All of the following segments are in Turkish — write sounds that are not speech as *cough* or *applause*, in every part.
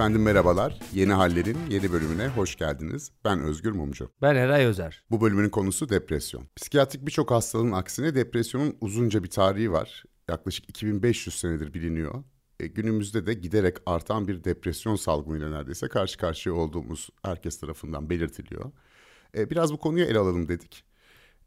Efendim merhabalar. Yeni Haller'in yeni bölümüne hoş geldiniz. Ben Özgür Mumcu. Ben Eray Özer. Bu bölümün konusu depresyon. Psikiyatrik birçok hastalığın aksine depresyonun uzunca bir tarihi var. Yaklaşık 2500 senedir biliniyor. E, günümüzde de giderek artan bir depresyon salgınıyla neredeyse karşı karşıya olduğumuz herkes tarafından belirtiliyor. E, biraz bu konuyu ele alalım dedik.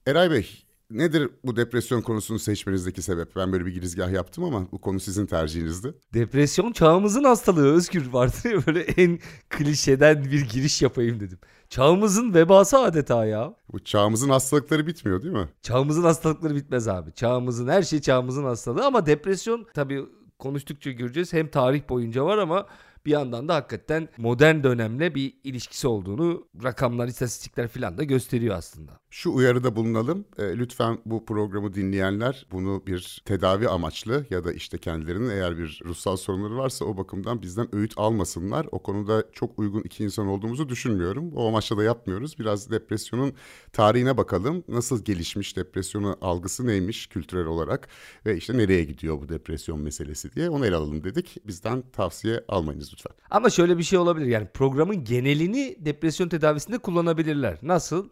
Eray Bey, Nedir bu depresyon konusunu seçmenizdeki sebep? Ben böyle bir girizgah yaptım ama bu konu sizin tercihinizdi. Depresyon çağımızın hastalığı Özgür *laughs* vardır ya böyle en klişeden bir giriş yapayım dedim. Çağımızın vebası adeta ya. Bu çağımızın hastalıkları bitmiyor değil mi? Çağımızın hastalıkları bitmez abi. Çağımızın her şey çağımızın hastalığı ama depresyon tabii konuştukça göreceğiz. Hem tarih boyunca var ama bir yandan da hakikaten modern dönemle bir ilişkisi olduğunu rakamlar, istatistikler falan da gösteriyor aslında. Şu uyarıda bulunalım. E, lütfen bu programı dinleyenler bunu bir tedavi amaçlı ya da işte kendilerinin eğer bir ruhsal sorunları varsa o bakımdan bizden öğüt almasınlar. O konuda çok uygun iki insan olduğumuzu düşünmüyorum. O amaçla da yapmıyoruz. Biraz depresyonun tarihine bakalım. Nasıl gelişmiş depresyonu algısı neymiş kültürel olarak ve işte nereye gidiyor bu depresyon meselesi diye onu ele alalım dedik. Bizden tavsiye almayınız lütfen. Ama şöyle bir şey olabilir yani programın genelini depresyon tedavisinde kullanabilirler. Nasıl?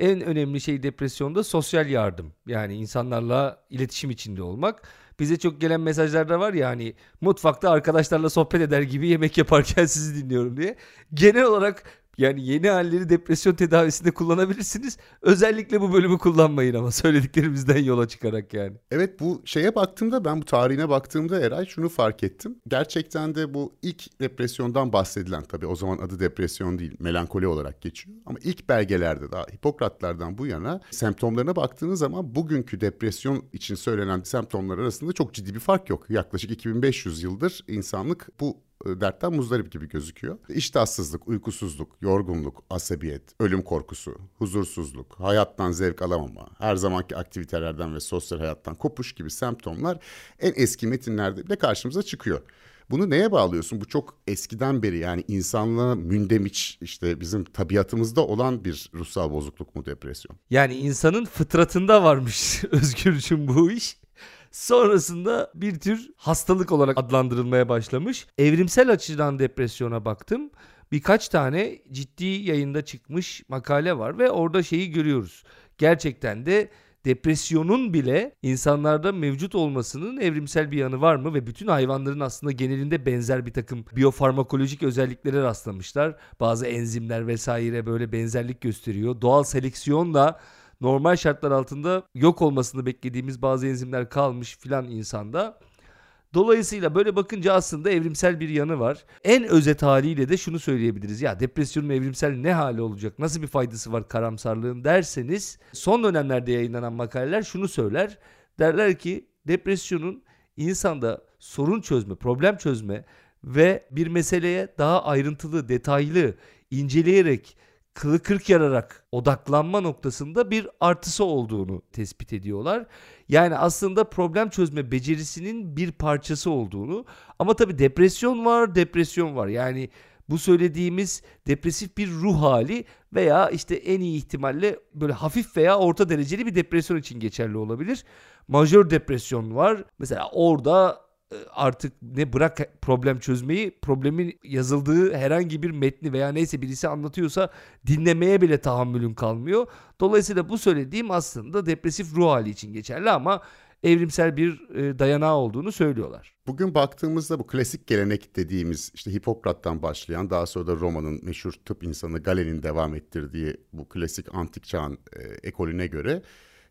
En önemli şey depresyonda sosyal yardım. Yani insanlarla iletişim içinde olmak. Bize çok gelen mesajlarda var ya hani mutfakta arkadaşlarla sohbet eder gibi yemek yaparken sizi dinliyorum diye. Genel olarak yani yeni halleri depresyon tedavisinde kullanabilirsiniz. Özellikle bu bölümü kullanmayın ama söylediklerimizden yola çıkarak yani. Evet bu şeye baktığımda ben bu tarihine baktığımda Eray şunu fark ettim. Gerçekten de bu ilk depresyondan bahsedilen tabii o zaman adı depresyon değil melankoli olarak geçiyor. Ama ilk belgelerde daha Hipokratlardan bu yana semptomlarına baktığınız zaman bugünkü depresyon için söylenen semptomlar arasında çok ciddi bir fark yok. Yaklaşık 2500 yıldır insanlık bu dertten muzdarip gibi gözüküyor. İştahsızlık, uykusuzluk, yorgunluk, asabiyet, ölüm korkusu, huzursuzluk, hayattan zevk alamama, her zamanki aktivitelerden ve sosyal hayattan kopuş gibi semptomlar en eski metinlerde bile karşımıza çıkıyor. Bunu neye bağlıyorsun? Bu çok eskiden beri yani insanlığa mündemiç işte bizim tabiatımızda olan bir ruhsal bozukluk mu depresyon? Yani insanın fıtratında varmış *laughs* Özgürcüm bu iş. Sonrasında bir tür hastalık olarak adlandırılmaya başlamış. Evrimsel açıdan depresyona baktım. Birkaç tane ciddi yayında çıkmış makale var ve orada şeyi görüyoruz. Gerçekten de depresyonun bile insanlarda mevcut olmasının evrimsel bir yanı var mı ve bütün hayvanların aslında genelinde benzer bir takım biyofarmakolojik özelliklere rastlamışlar. Bazı enzimler vesaire böyle benzerlik gösteriyor. Doğal seleksiyonla normal şartlar altında yok olmasını beklediğimiz bazı enzimler kalmış filan insanda. Dolayısıyla böyle bakınca aslında evrimsel bir yanı var. En özet haliyle de şunu söyleyebiliriz. Ya depresyonun evrimsel ne hali olacak? Nasıl bir faydası var karamsarlığın derseniz son dönemlerde yayınlanan makaleler şunu söyler. Derler ki depresyonun insanda sorun çözme, problem çözme ve bir meseleye daha ayrıntılı, detaylı inceleyerek kılı kırk yararak odaklanma noktasında bir artısı olduğunu tespit ediyorlar. Yani aslında problem çözme becerisinin bir parçası olduğunu ama tabii depresyon var, depresyon var. Yani bu söylediğimiz depresif bir ruh hali veya işte en iyi ihtimalle böyle hafif veya orta dereceli bir depresyon için geçerli olabilir. Majör depresyon var. Mesela orada artık ne bırak problem çözmeyi problemin yazıldığı herhangi bir metni veya neyse birisi anlatıyorsa dinlemeye bile tahammülün kalmıyor. Dolayısıyla bu söylediğim aslında depresif ruh hali için geçerli ama evrimsel bir e, dayanağı olduğunu söylüyorlar. Bugün baktığımızda bu klasik gelenek dediğimiz işte Hipokrat'tan başlayan daha sonra da Roma'nın meşhur tıp insanı Galen'in devam ettirdiği bu klasik antik çağın e, ekolüne göre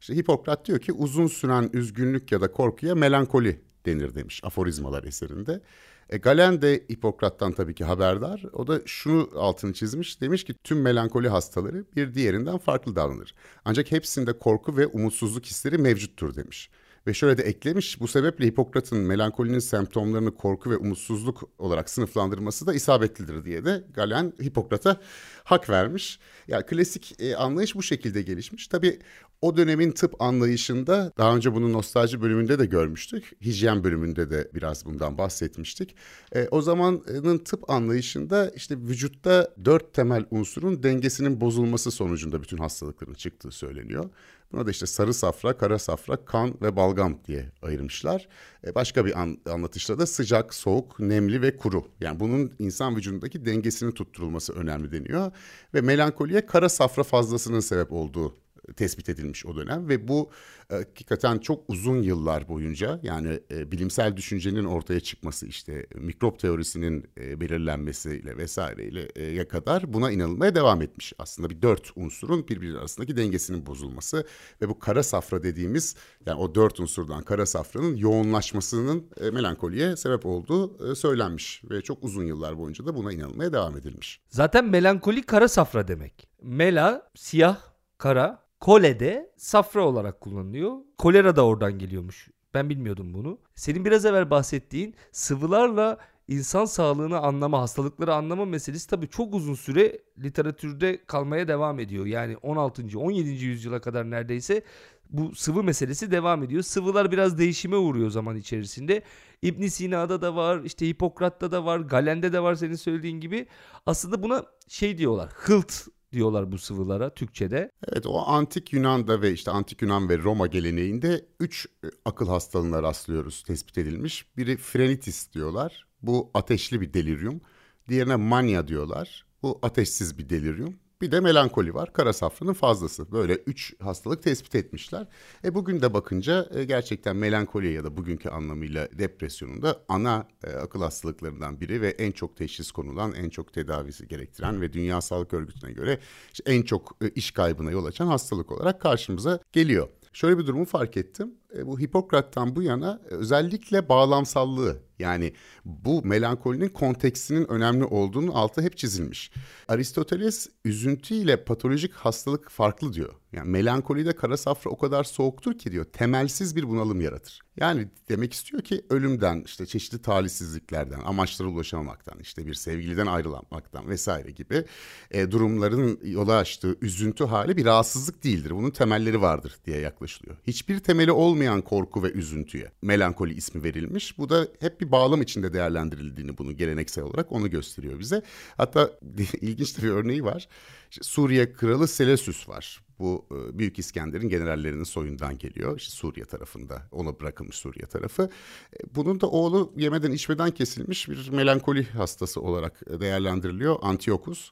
işte Hipokrat diyor ki uzun süren üzgünlük ya da korkuya melankoli denir demiş aforizmalar eserinde. E, Galen de Hipokrat'tan tabii ki haberdar. O da şunu altını çizmiş. Demiş ki tüm melankoli hastaları bir diğerinden farklı davranır. Ancak hepsinde korku ve umutsuzluk hisleri mevcuttur demiş. Ve şöyle de eklemiş bu sebeple Hipokrat'ın melankolinin semptomlarını korku ve umutsuzluk olarak sınıflandırması da isabetlidir diye de Galen Hipokrat'a hak vermiş. Ya yani klasik e, anlayış bu şekilde gelişmiş. Tabii O dönemin tıp anlayışında daha önce bunu nostalji bölümünde de görmüştük. Hijyen bölümünde de biraz bundan bahsetmiştik. E, o zamanın tıp anlayışında işte vücutta dört temel unsurun dengesinin bozulması sonucunda bütün hastalıkların çıktığı söyleniyor. Buna da işte sarı safra, kara safra, kan ve balgam diye ayırmışlar. E, başka bir an, anlatışta da sıcak, soğuk, nemli ve kuru. Yani bunun insan vücudundaki dengesinin tutturulması önemli deniyor. Ve melankoliye kara safra fazlasının sebep olduğu tespit edilmiş o dönem ve bu e, hakikaten çok uzun yıllar boyunca yani e, bilimsel düşüncenin ortaya çıkması işte mikrop teorisinin e, belirlenmesiyle vesaireyle kadar buna inanılmaya devam etmiş. Aslında bir dört unsurun birbiri arasındaki dengesinin bozulması ve bu kara safra dediğimiz yani o dört unsurdan kara safranın yoğunlaşmasının melankoliye sebep olduğu söylenmiş ve çok uzun yıllar boyunca da buna inanılmaya devam edilmiş. Zaten melankoli kara safra demek. Mela siyah, kara, Kole'de safra olarak kullanılıyor. Kolera da oradan geliyormuş. Ben bilmiyordum bunu. Senin biraz evvel bahsettiğin sıvılarla insan sağlığını anlama, hastalıkları anlama meselesi tabii çok uzun süre literatürde kalmaya devam ediyor. Yani 16. 17. yüzyıla kadar neredeyse bu sıvı meselesi devam ediyor. Sıvılar biraz değişime uğruyor zaman içerisinde. İbn Sina'da da var, işte Hipokrat'ta da var, Galen'de de var senin söylediğin gibi. Aslında buna şey diyorlar, hılt diyorlar bu sıvılara Türkçe'de. Evet o antik Yunan'da ve işte antik Yunan ve Roma geleneğinde üç e, akıl hastalığına rastlıyoruz tespit edilmiş. Biri frenitis diyorlar. Bu ateşli bir delirium. Diğerine mania diyorlar. Bu ateşsiz bir delirium. Bir de melankoli var. Kara safranın fazlası. Böyle üç hastalık tespit etmişler. E bugün de bakınca e, gerçekten melankoli ya da bugünkü anlamıyla depresyonun da ana e, akıl hastalıklarından biri ve en çok teşhis konulan, en çok tedavisi gerektiren ve Dünya Sağlık Örgütü'ne göre işte en çok e, iş kaybına yol açan hastalık olarak karşımıza geliyor. Şöyle bir durumu fark ettim. E, bu Hipokrat'tan bu yana e, özellikle bağlamsallığı yani bu melankolinin kontekstinin önemli olduğunu altı hep çizilmiş. Aristoteles üzüntü ile patolojik hastalık farklı diyor. Yani melankolide kara safra o kadar soğuktur ki diyor temelsiz bir bunalım yaratır. Yani demek istiyor ki ölümden işte çeşitli talihsizliklerden, amaçlara ulaşamamaktan, işte bir sevgiliden ayrılamaktan vesaire gibi e, durumların yola açtığı üzüntü hali bir rahatsızlık değildir. Bunun temelleri vardır diye yaklaşılıyor. Hiçbir temeli olmayan korku ve üzüntüye melankoli ismi verilmiş. Bu da hep bir bağlam içinde değerlendirildiğini bunu geleneksel olarak onu gösteriyor bize. Hatta *laughs* ilginç bir örneği var. İşte Suriye kralı Seleucus var. Bu e, Büyük İskender'in generallerinin soyundan geliyor. İşte Suriye tarafında ona bırakılmış Suriye tarafı. E, bunun da oğlu yemeden içmeden kesilmiş bir melankoli hastası olarak değerlendiriliyor. Antiochus.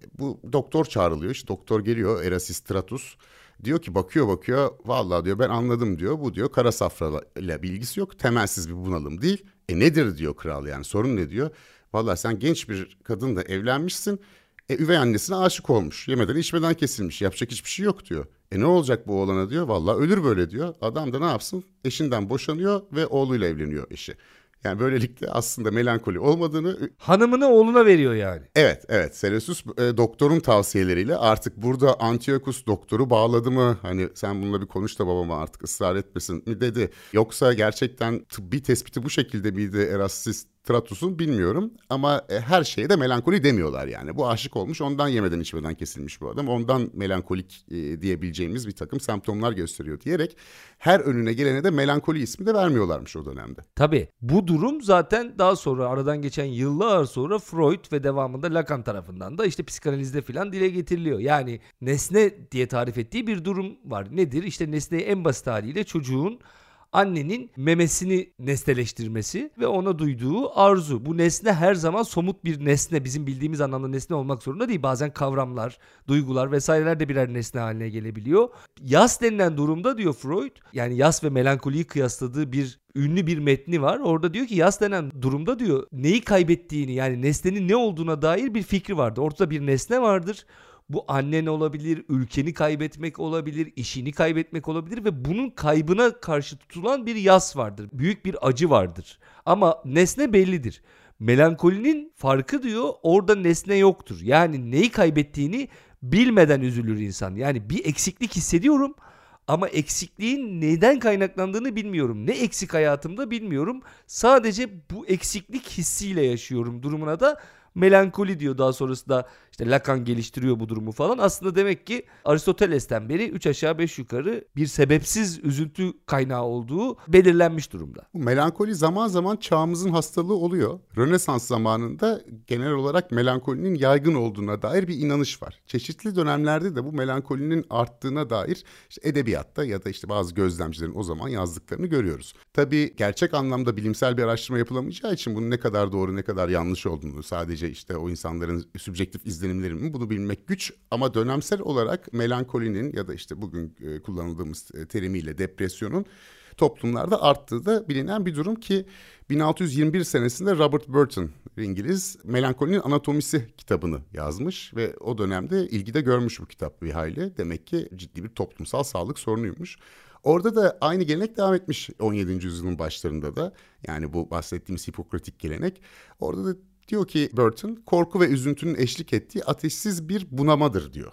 E, bu doktor çağrılıyor. İşte doktor geliyor Erasistratus. Diyor ki bakıyor bakıyor vallahi diyor ben anladım diyor. Bu diyor kara safra ile bilgisi yok. Temelsiz bir bunalım değil. E nedir diyor kral yani sorun ne diyor. Vallahi sen genç bir kadınla evlenmişsin e, üvey annesine aşık olmuş. Yemeden içmeden kesilmiş. Yapacak hiçbir şey yok diyor. E ne olacak bu oğlana diyor. Vallahi ölür böyle diyor. Adam da ne yapsın? Eşinden boşanıyor ve oğluyla evleniyor eşi. Yani böylelikle aslında melankoli olmadığını... Hanımını oğluna veriyor yani. Evet, evet. Seleucus e, doktorun tavsiyeleriyle artık burada Antiochus doktoru bağladı mı? Hani sen bununla bir konuş da babama artık ısrar etmesin mi dedi. Yoksa gerçekten tıbbi tespiti bu şekilde miydi Erasmus Stratus'un bilmiyorum ama e, her şeye de melankoli demiyorlar yani. Bu aşık olmuş ondan yemeden içmeden kesilmiş bu adam. Ondan melankolik e, diyebileceğimiz bir takım semptomlar gösteriyor diyerek her önüne gelene de melankoli ismi de vermiyorlarmış o dönemde. Tabii bu durum zaten daha sonra aradan geçen yıllar sonra Freud ve devamında Lacan tarafından da işte psikanalizde filan dile getiriliyor. Yani nesne diye tarif ettiği bir durum var. Nedir? İşte nesneyi en basit haliyle çocuğun annenin memesini nesneleştirmesi ve ona duyduğu arzu. Bu nesne her zaman somut bir nesne bizim bildiğimiz anlamda nesne olmak zorunda değil. Bazen kavramlar, duygular vesaireler de birer nesne haline gelebiliyor. Yas denilen durumda diyor Freud yani yas ve melankoliyi kıyasladığı bir ünlü bir metni var. Orada diyor ki yas denen durumda diyor neyi kaybettiğini yani nesnenin ne olduğuna dair bir fikri vardır. Ortada bir nesne vardır. Bu annen olabilir, ülkeni kaybetmek olabilir, işini kaybetmek olabilir ve bunun kaybına karşı tutulan bir yas vardır. Büyük bir acı vardır. Ama nesne bellidir. Melankolinin farkı diyor orada nesne yoktur. Yani neyi kaybettiğini bilmeden üzülür insan. Yani bir eksiklik hissediyorum ama eksikliğin neden kaynaklandığını bilmiyorum. Ne eksik hayatımda bilmiyorum. Sadece bu eksiklik hissiyle yaşıyorum durumuna da melankoli diyor daha sonrasında İşte Lacan geliştiriyor bu durumu falan. Aslında demek ki Aristoteles'ten beri 3 aşağı 5 yukarı bir sebepsiz üzüntü kaynağı olduğu belirlenmiş durumda. Bu melankoli zaman zaman çağımızın hastalığı oluyor. Rönesans zamanında genel olarak melankolinin yaygın olduğuna dair bir inanış var. Çeşitli dönemlerde de bu melankolinin arttığına dair işte edebiyatta ya da işte bazı gözlemcilerin o zaman yazdıklarını görüyoruz. Tabii gerçek anlamda bilimsel bir araştırma yapılamayacağı için bunun ne kadar doğru ne kadar yanlış olduğunu sadece işte o insanların sübjektif izlenimleri mi bunu bilmek güç ama dönemsel olarak melankolinin ya da işte bugün e, kullanıldığımız e, terimiyle depresyonun toplumlarda arttığı da bilinen bir durum ki 1621 senesinde Robert Burton İngiliz Melankolinin Anatomisi kitabını yazmış ve o dönemde ilgide görmüş bu kitap bir hayli. Demek ki ciddi bir toplumsal sağlık sorunuymuş. Orada da aynı gelenek devam etmiş 17. yüzyılın başlarında da. Yani bu bahsettiğimiz Hipokratik gelenek. Orada da diyor ki Burton korku ve üzüntünün eşlik ettiği ateşsiz bir bunamadır diyor.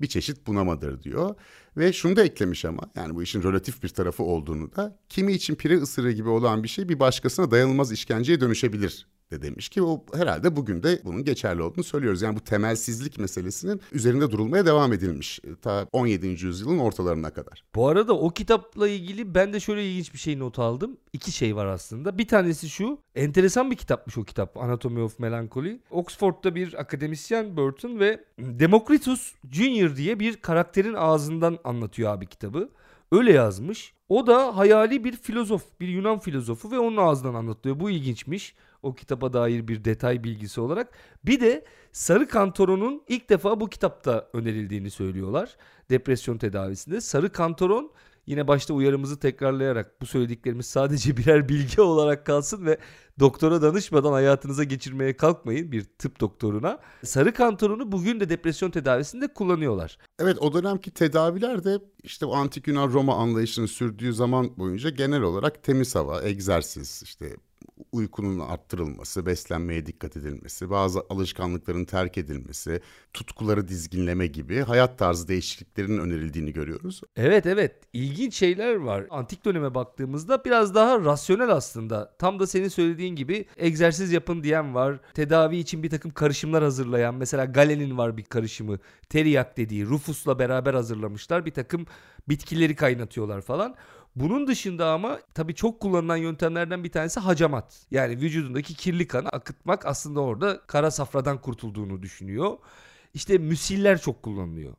Bir çeşit bunamadır diyor. Ve şunu da eklemiş ama yani bu işin relatif bir tarafı olduğunu da kimi için pire ısırığı gibi olan bir şey bir başkasına dayanılmaz işkenceye dönüşebilir de demiş ki o herhalde bugün de bunun geçerli olduğunu söylüyoruz. Yani bu temelsizlik meselesinin üzerinde durulmaya devam edilmiş e, ta 17. yüzyılın ortalarına kadar. Bu arada o kitapla ilgili ben de şöyle ilginç bir şey not aldım. İki şey var aslında. Bir tanesi şu. Enteresan bir kitapmış o kitap Anatomy of Melancholy. Oxford'da bir akademisyen Burton ve Democritus Junior diye bir karakterin ağzından anlatıyor abi kitabı. Öyle yazmış. O da hayali bir filozof, bir Yunan filozofu ve onun ağzından anlatıyor. Bu ilginçmiş o kitaba dair bir detay bilgisi olarak. Bir de Sarı Kantoron'un ilk defa bu kitapta önerildiğini söylüyorlar. Depresyon tedavisinde. Sarı Kantoron yine başta uyarımızı tekrarlayarak bu söylediklerimiz sadece *laughs* birer bilgi olarak kalsın ve doktora danışmadan hayatınıza geçirmeye kalkmayın bir tıp doktoruna. Sarı kantorunu bugün de depresyon tedavisinde kullanıyorlar. Evet o dönemki tedaviler de işte o antik Yunan Roma anlayışının sürdüğü zaman boyunca genel olarak temiz hava, egzersiz, işte uykunun arttırılması, beslenmeye dikkat edilmesi, bazı alışkanlıkların terk edilmesi, tutkuları dizginleme gibi hayat tarzı değişikliklerinin önerildiğini görüyoruz. Evet evet ilginç şeyler var. Antik döneme baktığımızda biraz daha rasyonel aslında. Tam da senin söylediğin gibi egzersiz yapın diyen var. Tedavi için bir takım karışımlar hazırlayan mesela Galen'in var bir karışımı. Teriyak dediği Rufus'la beraber hazırlamışlar. Bir takım bitkileri kaynatıyorlar falan. Bunun dışında ama tabii çok kullanılan yöntemlerden bir tanesi hacamat. Yani vücudundaki kirli kanı akıtmak aslında orada kara safradan kurtulduğunu düşünüyor. İşte müsiller çok kullanılıyor.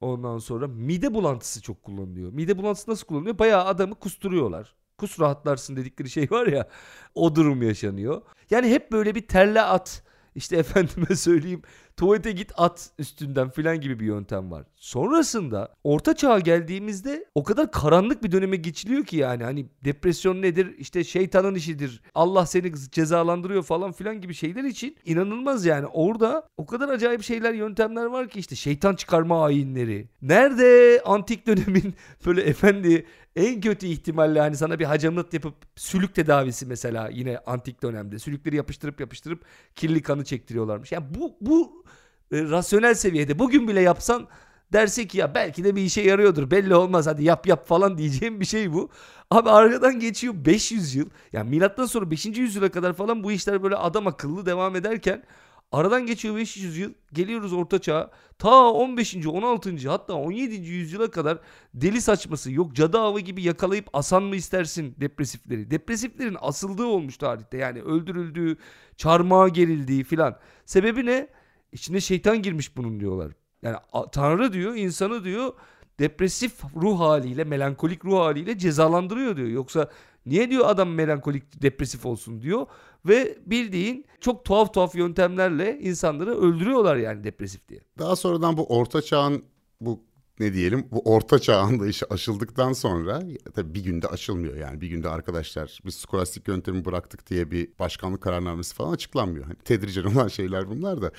Ondan sonra mide bulantısı çok kullanılıyor. Mide bulantısı nasıl kullanılıyor? Bayağı adamı kusturuyorlar. Kus rahatlarsın dedikleri şey var ya o durum yaşanıyor. Yani hep böyle bir terle at işte *laughs* efendime söyleyeyim tuvalete git at üstünden filan gibi bir yöntem var. Sonrasında orta çağa geldiğimizde o kadar karanlık bir döneme geçiliyor ki yani hani depresyon nedir işte şeytanın işidir Allah seni cezalandırıyor falan filan gibi şeyler için inanılmaz yani orada o kadar acayip şeyler yöntemler var ki işte şeytan çıkarma ayinleri. Nerede antik dönemin *laughs* böyle efendi en kötü ihtimalle hani sana bir hacamat yapıp sülük tedavisi mesela yine antik dönemde sülükleri yapıştırıp yapıştırıp kirli kanı çektiriyorlarmış. Yani bu bu e, rasyonel seviyede bugün bile yapsan derse ki ya belki de bir işe yarıyordur belli olmaz hadi yap yap falan diyeceğim bir şey bu. Abi arkadan geçiyor 500 yıl yani milattan sonra 5. yüzyıla kadar falan bu işler böyle adam akıllı devam ederken Aradan geçiyor 500 yıl. Geliyoruz orta çağa. Ta 15. 16. hatta 17. yüzyıla kadar deli saçması yok cadı avı gibi yakalayıp asan mı istersin depresifleri. Depresiflerin asıldığı olmuş tarihte. Yani öldürüldüğü, çarmıha gerildiği filan. Sebebi ne? İçine şeytan girmiş bunun diyorlar. Yani Tanrı diyor, insanı diyor depresif ruh haliyle, melankolik ruh haliyle cezalandırıyor diyor. Yoksa niye diyor adam melankolik, depresif olsun diyor. Ve bildiğin çok tuhaf tuhaf yöntemlerle insanları öldürüyorlar yani depresif diye. Daha sonradan bu orta çağın bu ne diyelim bu orta çağ anlayışı aşıldıktan sonra tabii bir günde aşılmıyor yani bir günde arkadaşlar biz skolastik yöntemi bıraktık diye bir başkanlık kararnamesi falan açıklanmıyor. Hani tedricen olan şeyler bunlar da.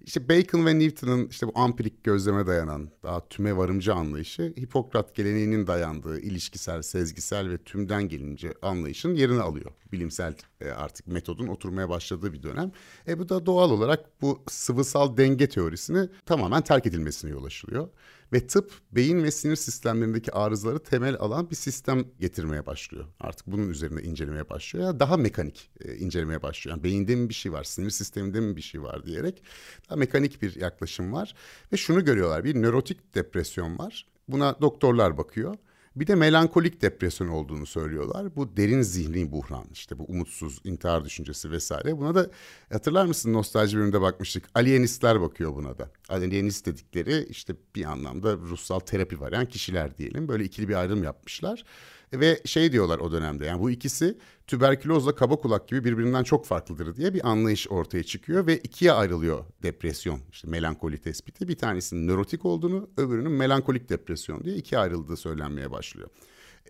İşte Bacon ve Newton'ın işte bu ampirik gözleme dayanan daha tüme varımcı anlayışı Hipokrat geleneğinin dayandığı ilişkisel, sezgisel ve tümden gelince anlayışın yerini alıyor. Bilimsel e, artık metodun oturmaya başladığı bir dönem. E bu da doğal olarak bu sıvısal denge teorisini tamamen terk edilmesine yol açılıyor. Ve tıp beyin ve sinir sistemlerindeki arızaları temel alan bir sistem getirmeye başlıyor. Artık bunun üzerine incelemeye başlıyor. Ya daha mekanik e, incelemeye başlıyor. Yani beyinde mi bir şey var, sinir sisteminde mi bir şey var diyerek Daha mekanik bir yaklaşım var. Ve şunu görüyorlar. Bir nörotik depresyon var. Buna doktorlar bakıyor. Bir de melankolik depresyon olduğunu söylüyorlar. Bu derin zihni buhran işte bu umutsuz intihar düşüncesi vesaire. Buna da hatırlar mısın nostalji bölümünde bakmıştık. Alienistler bakıyor buna da. Alienist dedikleri işte bir anlamda ruhsal terapi veren kişiler diyelim. Böyle ikili bir ayrım yapmışlar. Ve şey diyorlar o dönemde yani bu ikisi tüberkülozla kaba kulak gibi birbirinden çok farklıdır diye bir anlayış ortaya çıkıyor ve ikiye ayrılıyor depresyon işte melankoli tespiti. Bir tanesinin nörotik olduğunu öbürünün melankolik depresyon diye ikiye ayrıldığı söylenmeye başlıyor.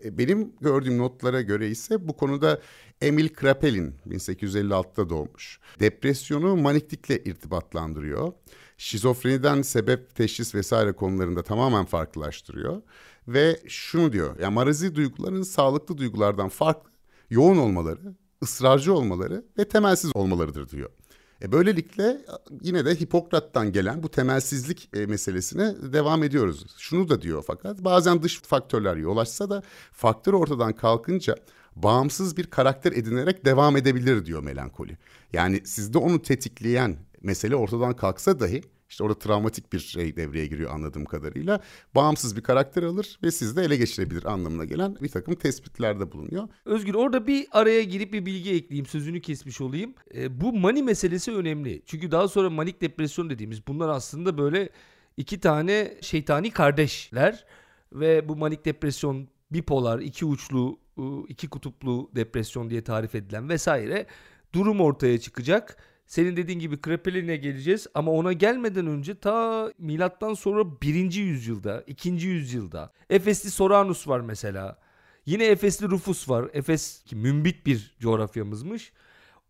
E, benim gördüğüm notlara göre ise bu konuda Emil Krapelin 1856'da doğmuş. Depresyonu maniklikle irtibatlandırıyor. Şizofreniden sebep, teşhis vesaire konularında tamamen farklılaştırıyor. Ve şunu diyor, yani marazi duyguların sağlıklı duygulardan farklı, yoğun olmaları, ısrarcı olmaları ve temelsiz olmalarıdır diyor. E böylelikle yine de Hipokrat'tan gelen bu temelsizlik e, meselesine devam ediyoruz. Şunu da diyor fakat bazen dış faktörler yol açsa da faktör ortadan kalkınca bağımsız bir karakter edinerek devam edebilir diyor melankoli. Yani sizde onu tetikleyen mesele ortadan kalksa dahi işte orada travmatik bir şey devreye giriyor anladığım kadarıyla. Bağımsız bir karakter alır ve sizi de ele geçirebilir anlamına gelen bir takım tespitlerde bulunuyor. Özgür orada bir araya girip bir bilgi ekleyeyim sözünü kesmiş olayım. E, bu mani meselesi önemli. Çünkü daha sonra manik depresyon dediğimiz bunlar aslında böyle iki tane şeytani kardeşler ve bu manik depresyon bipolar, iki uçlu, iki kutuplu depresyon diye tarif edilen vesaire durum ortaya çıkacak senin dediğin gibi Krapelin'e geleceğiz ama ona gelmeden önce ta milattan sonra 1. yüzyılda, 2. yüzyılda Efesli Soranus var mesela. Yine Efesli Rufus var. Efes ki mümbit bir coğrafyamızmış.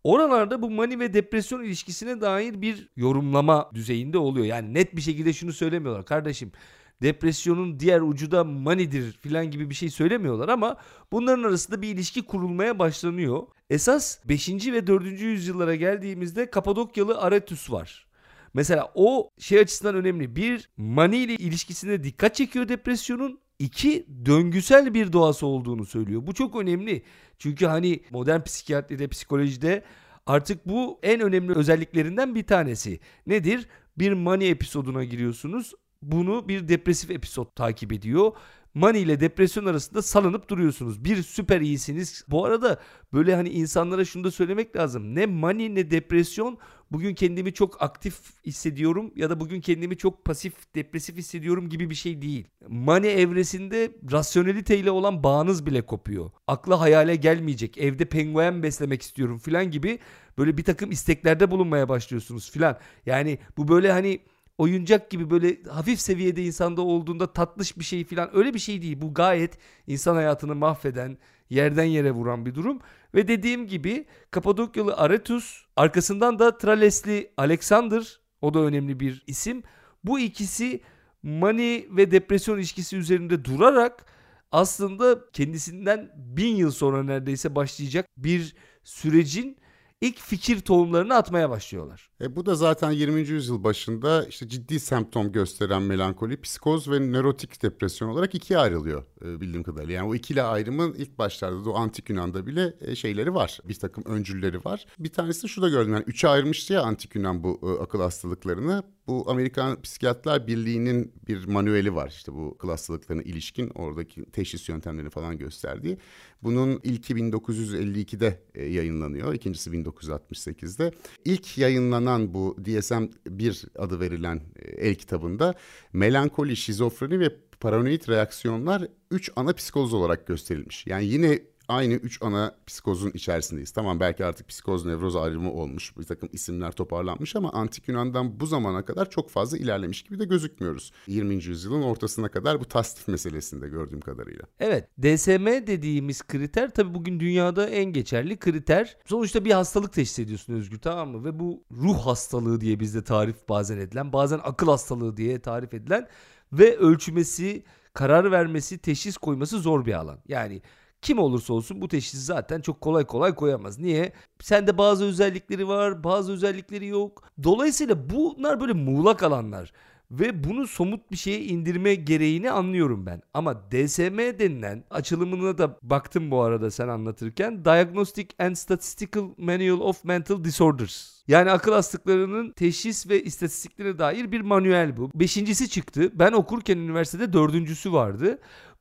Oralarda bu mani ve depresyon ilişkisine dair bir yorumlama düzeyinde oluyor. Yani net bir şekilde şunu söylemiyorlar. Kardeşim depresyonun diğer ucu da manidir filan gibi bir şey söylemiyorlar ama bunların arasında bir ilişki kurulmaya başlanıyor. Esas 5. ve 4. yüzyıllara geldiğimizde Kapadokyalı Aretus var. Mesela o şey açısından önemli. Bir, mani ile ilişkisine dikkat çekiyor depresyonun. İki, döngüsel bir doğası olduğunu söylüyor. Bu çok önemli. Çünkü hani modern psikiyatride, psikolojide artık bu en önemli özelliklerinden bir tanesi. Nedir? Bir mani episoduna giriyorsunuz bunu bir depresif episod takip ediyor. Mani ile depresyon arasında salınıp duruyorsunuz. Bir süper iyisiniz. Bu arada böyle hani insanlara şunu da söylemek lazım. Ne mani ne depresyon bugün kendimi çok aktif hissediyorum ya da bugün kendimi çok pasif depresif hissediyorum gibi bir şey değil. Mani evresinde rasyoneliteyle olan bağınız bile kopuyor. Akla hayale gelmeyecek. Evde penguen beslemek istiyorum filan gibi böyle bir takım isteklerde bulunmaya başlıyorsunuz filan. Yani bu böyle hani oyuncak gibi böyle hafif seviyede insanda olduğunda tatlış bir şey falan öyle bir şey değil. Bu gayet insan hayatını mahveden, yerden yere vuran bir durum. Ve dediğim gibi Kapadokyalı Aretus, arkasından da Tralesli Alexander, o da önemli bir isim. Bu ikisi mani ve depresyon ilişkisi üzerinde durarak aslında kendisinden bin yıl sonra neredeyse başlayacak bir sürecin ilk fikir tohumlarını atmaya başlıyorlar. E bu da zaten 20. yüzyıl başında işte ciddi semptom gösteren melankoli, psikoz ve nörotik depresyon olarak ikiye ayrılıyor e, bildiğim kadarıyla. Yani o ikili ayrımın ilk başlarda da o antik Yunan'da bile e, şeyleri var. Bir takım öncülleri var. Bir tanesi şu da gördüm yani üçe ayırmıştı ya antik Yunan bu e, akıl hastalıklarını. Bu Amerikan Psikiyatlar Birliği'nin bir manueli var işte bu akıl hastalıklarına ilişkin oradaki teşhis yöntemlerini falan gösterdiği. Bunun ilki 1952'de e, yayınlanıyor, ikincisi 1968'de. İlk yayınlanan bu DSM-1 adı verilen e, el kitabında melankoli, şizofreni ve paranoid reaksiyonlar üç ana psikoz olarak gösterilmiş. Yani yine aynı üç ana psikozun içerisindeyiz. Tamam belki artık psikoz nevroz ayrımı olmuş. Bir takım isimler toparlanmış ama antik Yunan'dan bu zamana kadar çok fazla ilerlemiş gibi de gözükmüyoruz. 20. yüzyılın ortasına kadar bu tasnif meselesinde gördüğüm kadarıyla. Evet DSM dediğimiz kriter tabii bugün dünyada en geçerli kriter. Sonuçta bir hastalık teşhis ediyorsun Özgür tamam mı? Ve bu ruh hastalığı diye bizde tarif bazen edilen bazen akıl hastalığı diye tarif edilen ve ölçmesi karar vermesi, teşhis koyması zor bir alan. Yani kim olursa olsun bu teşhisi zaten çok kolay kolay koyamaz. Niye? Sende bazı özellikleri var, bazı özellikleri yok. Dolayısıyla bunlar böyle muğlak alanlar. Ve bunu somut bir şeye indirme gereğini anlıyorum ben. Ama DSM denilen açılımına da baktım bu arada sen anlatırken. Diagnostic and Statistical Manual of Mental Disorders. Yani akıl hastalıklarının teşhis ve istatistiklerine dair bir manuel bu. Beşincisi çıktı. Ben okurken üniversitede dördüncüsü vardı.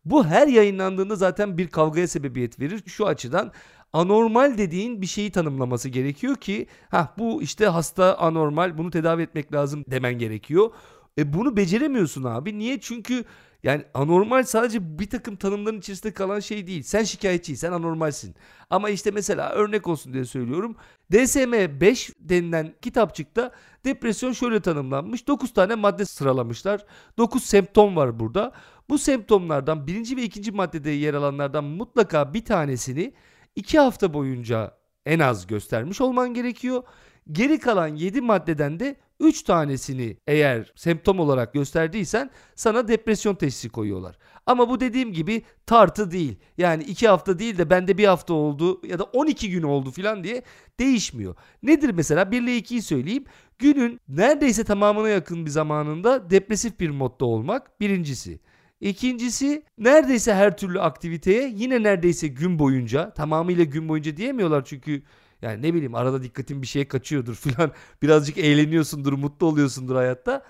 Bu her yayınlandığında zaten bir kavgaya sebebiyet verir. Şu açıdan anormal dediğin bir şeyi tanımlaması gerekiyor ki ha bu işte hasta anormal bunu tedavi etmek lazım demen gerekiyor. E bunu beceremiyorsun abi. Niye? Çünkü yani anormal sadece bir takım tanımların içerisinde kalan şey değil. Sen şikayetçiysen anormalsin. Ama işte mesela örnek olsun diye söylüyorum. DSM-5 denilen kitapçıkta depresyon şöyle tanımlanmış. 9 tane madde sıralamışlar. 9 semptom var burada. Bu semptomlardan birinci ve ikinci maddede yer alanlardan mutlaka bir tanesini 2 hafta boyunca en az göstermiş olman gerekiyor. Geri kalan 7 maddeden de 3 tanesini eğer semptom olarak gösterdiysen sana depresyon teşhisi koyuyorlar. Ama bu dediğim gibi tartı değil. Yani 2 hafta değil de bende bir hafta oldu ya da 12 gün oldu falan diye değişmiyor. Nedir mesela 1 ile 2'yi söyleyeyim. Günün neredeyse tamamına yakın bir zamanında depresif bir modda olmak birincisi. İkincisi neredeyse her türlü aktiviteye yine neredeyse gün boyunca tamamıyla gün boyunca diyemiyorlar çünkü yani ne bileyim arada dikkatin bir şeye kaçıyordur *laughs* filan birazcık eğleniyorsundur mutlu oluyorsundur hayatta.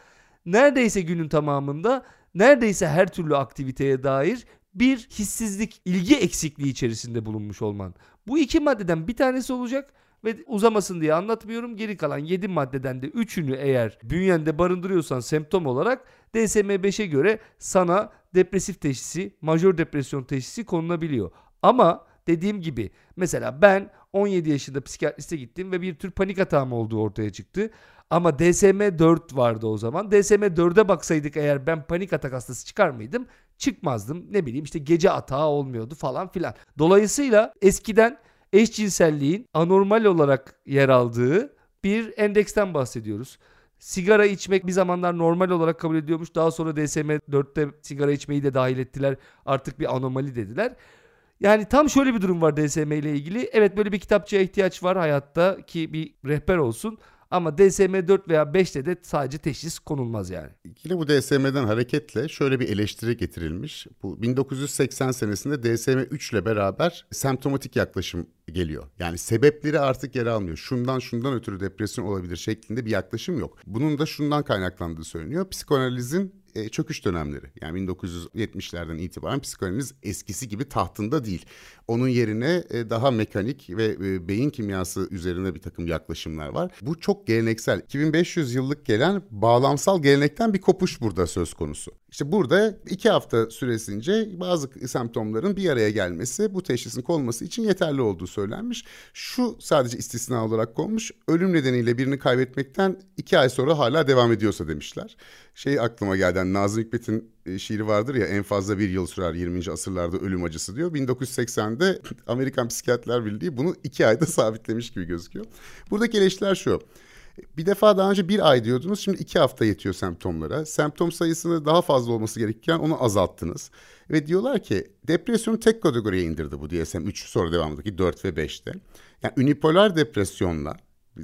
Neredeyse günün tamamında neredeyse her türlü aktiviteye dair bir hissizlik, ilgi eksikliği içerisinde bulunmuş olman. Bu iki maddeden bir tanesi olacak ve uzamasın diye anlatmıyorum. Geri kalan 7 maddeden de 3'ünü eğer bünyende barındırıyorsan semptom olarak DSM-5'e göre sana depresif teşhisi, majör depresyon teşhisi konulabiliyor. Ama dediğim gibi mesela ben 17 yaşında psikiyatriste gittim ve bir tür panik atağım olduğu ortaya çıktı. Ama DSM-4 vardı o zaman. DSM-4'e baksaydık eğer ben panik atak hastası çıkar mıydım? Çıkmazdım. Ne bileyim işte gece atağı olmuyordu falan filan. Dolayısıyla eskiden eşcinselliğin anormal olarak yer aldığı bir endeksten bahsediyoruz. Sigara içmek bir zamanlar normal olarak kabul ediyormuş. Daha sonra DSM-4'te sigara içmeyi de dahil ettiler. Artık bir anomali dediler. Yani tam şöyle bir durum var DSM ile ilgili. Evet böyle bir kitapçıya ihtiyaç var hayatta ki bir rehber olsun. Ama DSM-4 veya 5'te de sadece teşhis konulmaz yani. Yine bu DSM'den hareketle şöyle bir eleştiri getirilmiş. Bu 1980 senesinde DSM-3 ile beraber semptomatik yaklaşım geliyor. Yani sebepleri artık yer almıyor. Şundan şundan ötürü depresyon olabilir şeklinde bir yaklaşım yok. Bunun da şundan kaynaklandığı söyleniyor. Psikanalizin e, çöküş dönemleri. Yani 1970'lerden itibaren psikanaliz eskisi gibi tahtında değil. Onun yerine e, daha mekanik ve e, beyin kimyası üzerine bir takım yaklaşımlar var. Bu çok geleneksel. 2500 yıllık gelen bağlamsal gelenekten bir kopuş burada söz konusu. İşte burada iki hafta süresince bazı semptomların bir araya gelmesi bu teşhisin konulması için yeterli olduğu söylenmiş. Şu sadece istisna olarak konmuş. Ölüm nedeniyle birini kaybetmekten iki ay sonra hala devam ediyorsa demişler. Şey aklıma geldi. Yani Nazım Hikmet'in e, şiiri vardır ya en fazla bir yıl sürer 20. asırlarda ölüm acısı diyor. 1980'de *laughs* Amerikan Psikiyatrlar Birliği bunu iki ayda *laughs* sabitlemiş gibi gözüküyor. Buradaki eleştiriler şu. Bir defa daha önce bir ay diyordunuz şimdi iki hafta yetiyor semptomlara. Semptom sayısını daha fazla olması gerekirken onu azalttınız. Ve diyorlar ki depresyonu tek kategoriye indirdi bu DSM-3 sonra devamındaki 4 ve 5'te. Yani unipolar depresyonla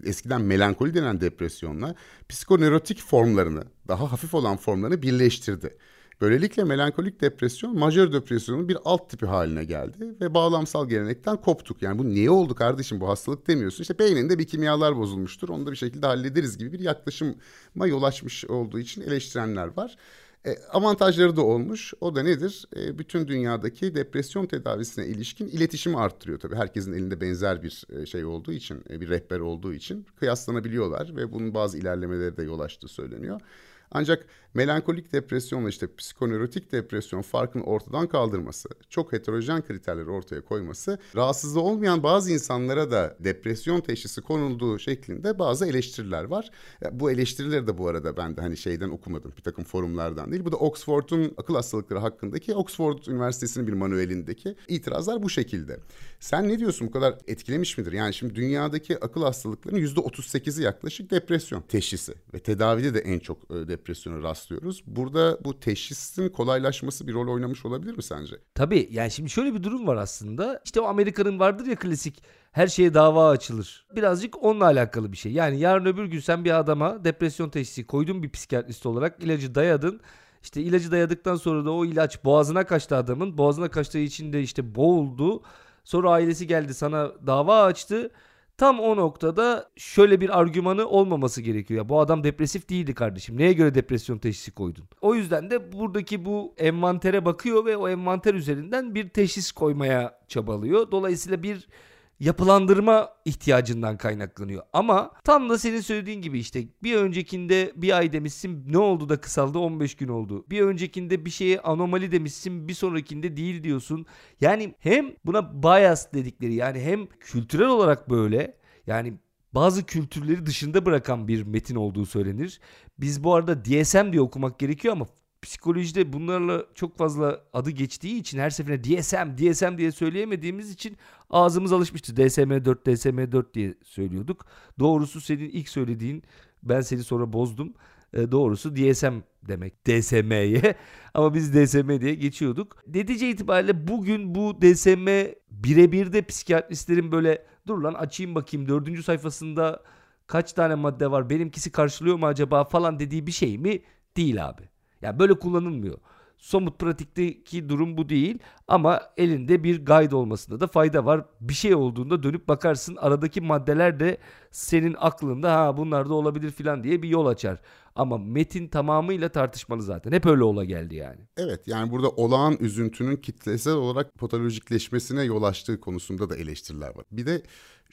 eskiden melankoli denen depresyonla psikoneurotik formlarını daha hafif olan formlarını birleştirdi. Böylelikle melankolik depresyon majör depresyonun bir alt tipi haline geldi ve bağlamsal gelenekten koptuk. Yani bu niye oldu kardeşim bu hastalık demiyorsun. İşte beyninde bir kimyalar bozulmuştur onu da bir şekilde hallederiz gibi bir yaklaşıma yol açmış olduğu için eleştirenler var. E, avantajları da olmuş. O da nedir? E, bütün dünyadaki depresyon tedavisine ilişkin iletişimi arttırıyor tabii. Herkesin elinde benzer bir e, şey olduğu için, e, bir rehber olduğu için kıyaslanabiliyorlar ve bunun bazı ilerlemeleri de yol açtığı söyleniyor. Ancak melankolik depresyonla işte psikoneurotik depresyon farkını ortadan kaldırması, çok heterojen kriterleri ortaya koyması, rahatsızlığı olmayan bazı insanlara da depresyon teşhisi konulduğu şeklinde bazı eleştiriler var. Bu eleştirileri de bu arada ben de hani şeyden okumadım, bir takım forumlardan değil. Bu da Oxford'un akıl hastalıkları hakkındaki Oxford Üniversitesi'nin bir manuelindeki itirazlar bu şekilde. Sen ne diyorsun bu kadar etkilemiş midir? Yani şimdi dünyadaki akıl hastalıklarının yüzde 38'i yaklaşık depresyon teşhisi ve tedavide de en çok depresyon depresyona rastlıyoruz. Burada bu teşhisin kolaylaşması bir rol oynamış olabilir mi sence? Tabii yani şimdi şöyle bir durum var aslında. İşte o Amerika'nın vardır ya klasik her şeye dava açılır. Birazcık onunla alakalı bir şey. Yani yarın öbür gün sen bir adama depresyon teşhisi koydun bir psikiyatrist olarak ilacı dayadın. İşte ilacı dayadıktan sonra da o ilaç boğazına kaçtı adamın. Boğazına kaçtığı için de işte boğuldu. Sonra ailesi geldi sana dava açtı. Tam o noktada şöyle bir argümanı olmaması gerekiyor. Ya bu adam depresif değildi kardeşim. Neye göre depresyon teşhisi koydun? O yüzden de buradaki bu envantere bakıyor ve o envanter üzerinden bir teşhis koymaya çabalıyor. Dolayısıyla bir yapılandırma ihtiyacından kaynaklanıyor. Ama tam da senin söylediğin gibi işte bir öncekinde bir ay demişsin ne oldu da kısaldı 15 gün oldu. Bir öncekinde bir şeye anomali demişsin bir sonrakinde değil diyorsun. Yani hem buna bias dedikleri yani hem kültürel olarak böyle yani bazı kültürleri dışında bırakan bir metin olduğu söylenir. Biz bu arada DSM diye okumak gerekiyor ama psikolojide bunlarla çok fazla adı geçtiği için her seferinde DSM, DSM diye söyleyemediğimiz için ağzımız alışmıştı. DSM-4, DSM-4 diye söylüyorduk. Doğrusu senin ilk söylediğin ben seni sonra bozdum. E, doğrusu DSM demek DSM'ye *laughs* ama biz DSM diye geçiyorduk. Netice itibariyle bugün bu DSM birebir de psikiyatristlerin böyle dur lan açayım bakayım dördüncü sayfasında kaç tane madde var benimkisi karşılıyor mu acaba falan dediği bir şey mi? Değil abi. Yani böyle kullanılmıyor. Somut pratikteki durum bu değil ama elinde bir guide olmasında da fayda var. Bir şey olduğunda dönüp bakarsın aradaki maddeler de senin aklında ha bunlar da olabilir filan diye bir yol açar. Ama metin tamamıyla tartışmalı zaten. Hep öyle ola geldi yani. Evet yani burada olağan üzüntünün kitlesel olarak patolojikleşmesine yol açtığı konusunda da eleştiriler var. Bir de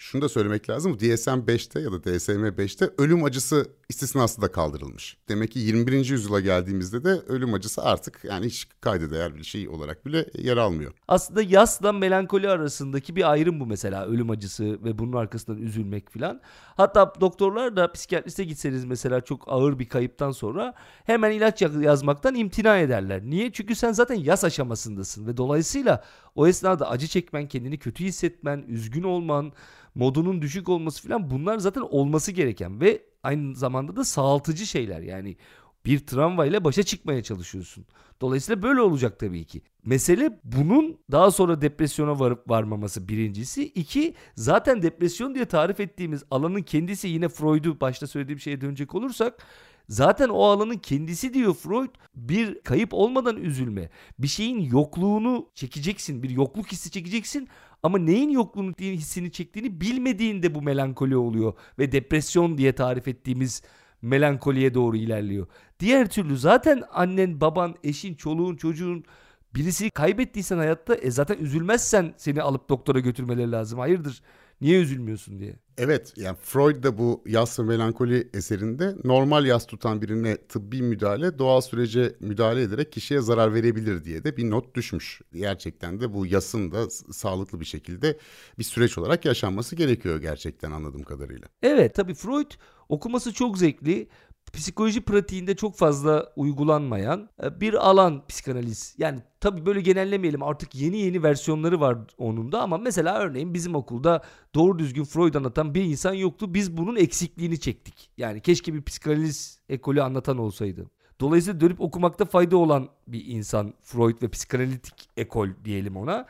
şunu da söylemek lazım. DSM-5'te ya da DSM-5'te ölüm acısı istisnası da kaldırılmış. Demek ki 21. yüzyıla geldiğimizde de ölüm acısı artık yani hiç kayda değer bir şey olarak bile yer almıyor. Aslında yasla melankoli arasındaki bir ayrım bu mesela ölüm acısı ve bunun arkasından üzülmek filan. Hatta doktorlar da psikiyatriste gitseniz mesela çok ağır bir kayıptan sonra hemen ilaç yazmaktan imtina ederler. Niye? Çünkü sen zaten yas aşamasındasın ve dolayısıyla o esnada acı çekmen, kendini kötü hissetmen, üzgün olman, modunun düşük olması falan bunlar zaten olması gereken ve aynı zamanda da sağaltıcı şeyler. Yani bir tramvayla başa çıkmaya çalışıyorsun. Dolayısıyla böyle olacak tabii ki. Mesele bunun daha sonra depresyona varıp varmaması birincisi. İki zaten depresyon diye tarif ettiğimiz alanın kendisi yine Freud'u başta söylediğim şeye dönecek olursak Zaten o alanın kendisi diyor Freud bir kayıp olmadan üzülme. Bir şeyin yokluğunu çekeceksin. Bir yokluk hissi çekeceksin. Ama neyin yokluğunu hissini çektiğini bilmediğinde bu melankoli oluyor. Ve depresyon diye tarif ettiğimiz melankoliye doğru ilerliyor. Diğer türlü zaten annen, baban, eşin, çoluğun, çocuğun birisi kaybettiysen hayatta e zaten üzülmezsen seni alıp doktora götürmeleri lazım. Hayırdır? Niye üzülmüyorsun diye. Evet yani Freud da bu yas ve melankoli eserinde normal yas tutan birine tıbbi müdahale doğal sürece müdahale ederek kişiye zarar verebilir diye de bir not düşmüş. Gerçekten de bu yasın da sağlıklı bir şekilde bir süreç olarak yaşanması gerekiyor gerçekten anladığım kadarıyla. Evet tabii Freud okuması çok zevkli psikoloji pratiğinde çok fazla uygulanmayan e, bir alan psikanaliz. Yani tabii böyle genellemeyelim artık yeni yeni versiyonları var onun da ama mesela örneğin bizim okulda doğru düzgün Freud anlatan bir insan yoktu. Biz bunun eksikliğini çektik. Yani keşke bir psikanaliz ekolü anlatan olsaydı. Dolayısıyla dönüp okumakta fayda olan bir insan Freud ve psikanalitik ekol diyelim ona.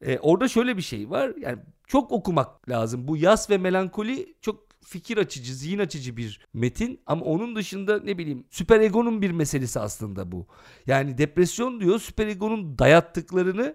Ee, orada şöyle bir şey var. Yani çok okumak lazım. Bu yas ve melankoli çok fikir açıcı, zihin açıcı bir metin ama onun dışında ne bileyim süper egonun bir meselesi aslında bu. Yani depresyon diyor süper egonun dayattıklarını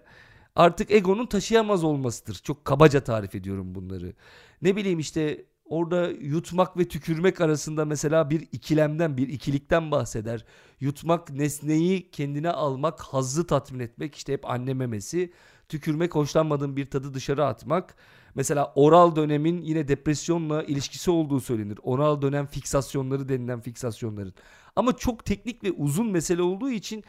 artık egonun taşıyamaz olmasıdır. Çok kabaca tarif ediyorum bunları. Ne bileyim işte orada yutmak ve tükürmek arasında mesela bir ikilemden, bir ikilikten bahseder. Yutmak nesneyi kendine almak, hazzı tatmin etmek işte hep anne memesi. Tükürmek hoşlanmadığın bir tadı dışarı atmak. Mesela oral dönemin yine depresyonla ilişkisi olduğu söylenir. Oral dönem fiksasyonları denilen fiksasyonların. Ama çok teknik ve uzun mesele olduğu için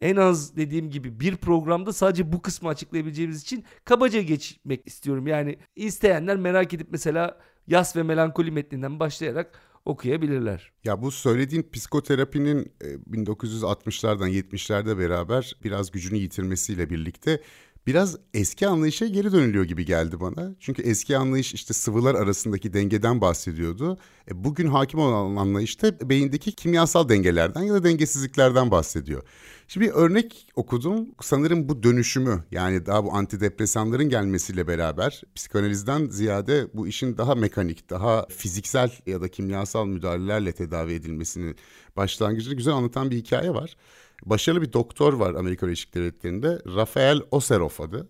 en az dediğim gibi bir programda sadece bu kısmı açıklayabileceğimiz için kabaca geçmek istiyorum. Yani isteyenler merak edip mesela Yas ve Melankoli metninden başlayarak okuyabilirler. Ya bu söylediğin psikoterapinin 1960'lardan e, 70'lerde beraber biraz gücünü yitirmesiyle birlikte biraz eski anlayışa geri dönülüyor gibi geldi bana. Çünkü eski anlayış işte sıvılar arasındaki dengeden bahsediyordu. E, bugün hakim olan anlayışta beyindeki kimyasal dengelerden ya da dengesizliklerden bahsediyor. Şimdi bir örnek okudum. Sanırım bu dönüşümü yani daha bu antidepresanların gelmesiyle beraber psikanalizden ziyade bu işin daha mekanik, daha fiziksel ya da kimyasal müdahalelerle tedavi edilmesini başlangıcını güzel anlatan bir hikaye var. Başarılı bir doktor var Amerika Birleşik Devletleri'nde. Rafael Oserov adı.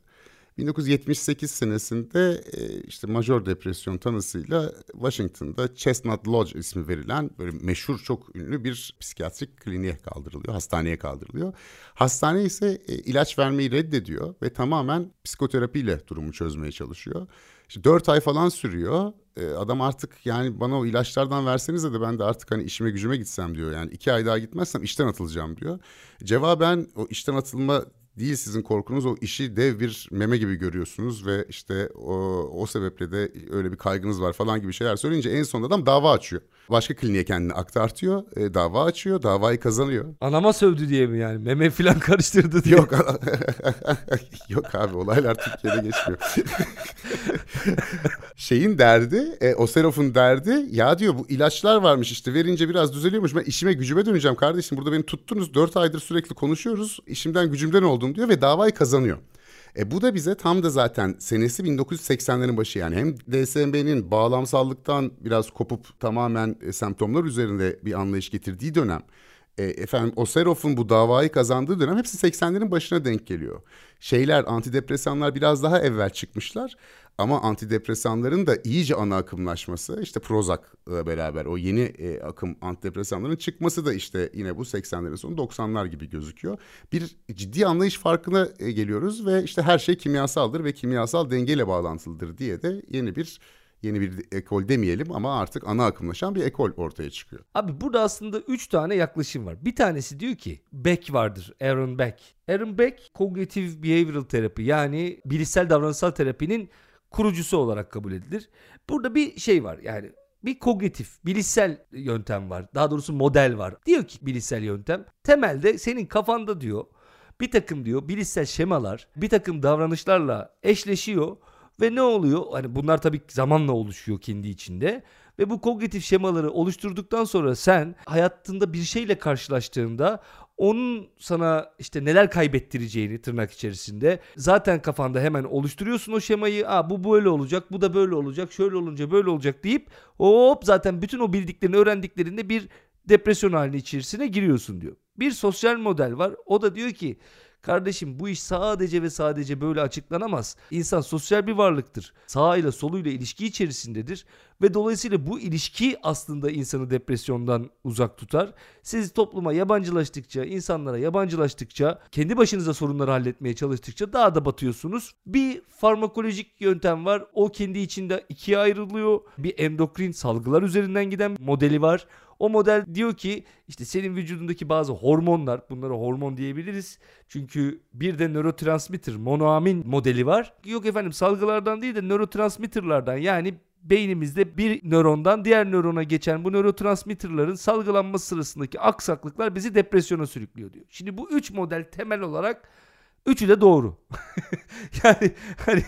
1978 senesinde e, işte majör depresyon tanısıyla Washington'da Chestnut Lodge ismi verilen böyle meşhur çok ünlü bir psikiyatrik kliniğe kaldırılıyor, hastaneye kaldırılıyor. Hastane ise e, ilaç vermeyi reddediyor ve tamamen psikoterapiyle durumu çözmeye çalışıyor. İşte 4 ay falan sürüyor. E, adam artık yani bana o ilaçlardan versenize de ben de artık hani işime gücüme gitsem diyor. Yani iki ay daha gitmezsem işten atılacağım diyor. Cevaben o işten atılma değil sizin korkunuz o işi dev bir meme gibi görüyorsunuz ve işte o, o sebeple de öyle bir kaygınız var falan gibi şeyler söyleyince en sonunda adam dava açıyor. Başka kliniğe kendini aktartıyor, e, dava açıyor, davayı kazanıyor. Anama sövdü diye mi yani? Meme falan *laughs* karıştırdı diye. Yok, *laughs* yok abi olaylar Türkiye'de geçmiyor. *laughs* Şeyin derdi, e, Oserov'un derdi ya diyor bu ilaçlar varmış işte verince biraz düzeliyormuş. Ben işime gücüme döneceğim kardeşim. Burada beni tuttunuz dört aydır sürekli konuşuyoruz. İşimden gücümden oldum diyor ve davayı kazanıyor. E bu da bize tam da zaten senesi 1980'lerin başı yani hem DSMB'nin bağlamsallıktan biraz kopup tamamen e, semptomlar üzerinde bir anlayış getirdiği dönem. E, efendim Oserov'un bu davayı kazandığı dönem hepsi 80'lerin başına denk geliyor. Şeyler antidepresanlar biraz daha evvel çıkmışlar ama antidepresanların da iyice ana akımlaşması işte Prozac'la beraber o yeni e, akım antidepresanların çıkması da işte yine bu 80'lerin sonu 90'lar gibi gözüküyor. Bir ciddi anlayış farkına e, geliyoruz ve işte her şey kimyasaldır ve kimyasal dengeyle bağlantılıdır diye de yeni bir yeni bir ekol demeyelim ama artık ana akımlaşan bir ekol ortaya çıkıyor. Abi burada aslında 3 tane yaklaşım var. Bir tanesi diyor ki Beck vardır. Aaron Beck. Aaron Beck Cognitive Behavioral Therapy yani bilişsel davranışsal terapinin kurucusu olarak kabul edilir. Burada bir şey var yani bir kognitif, bilişsel yöntem var. Daha doğrusu model var. Diyor ki bilişsel yöntem temelde senin kafanda diyor bir takım diyor bilişsel şemalar bir takım davranışlarla eşleşiyor ve ne oluyor? Hani bunlar tabii zamanla oluşuyor kendi içinde ve bu kognitif şemaları oluşturduktan sonra sen hayatında bir şeyle karşılaştığında onun sana işte neler kaybettireceğini tırnak içerisinde zaten kafanda hemen oluşturuyorsun o şemayı. Aa bu böyle olacak, bu da böyle olacak, şöyle olunca böyle olacak deyip hop zaten bütün o bildiklerini öğrendiklerinde bir depresyon halini içerisine giriyorsun diyor. Bir sosyal model var. O da diyor ki Kardeşim bu iş sadece ve sadece böyle açıklanamaz. İnsan sosyal bir varlıktır. Sağ ile soluyla ilişki içerisindedir ve dolayısıyla bu ilişki aslında insanı depresyondan uzak tutar. Siz topluma yabancılaştıkça, insanlara yabancılaştıkça, kendi başınıza sorunları halletmeye çalıştıkça daha da batıyorsunuz. Bir farmakolojik yöntem var. O kendi içinde ikiye ayrılıyor. Bir endokrin salgılar üzerinden giden modeli var. O model diyor ki işte senin vücudundaki bazı hormonlar bunlara hormon diyebiliriz. Çünkü bir de nörotransmitter monoamin modeli var. Yok efendim salgılardan değil de nörotransmitterlardan yani beynimizde bir nörondan diğer nörona geçen bu nörotransmitterların salgılanması sırasındaki aksaklıklar bizi depresyona sürüklüyor diyor. Şimdi bu üç model temel olarak üçü de doğru. *laughs* yani hani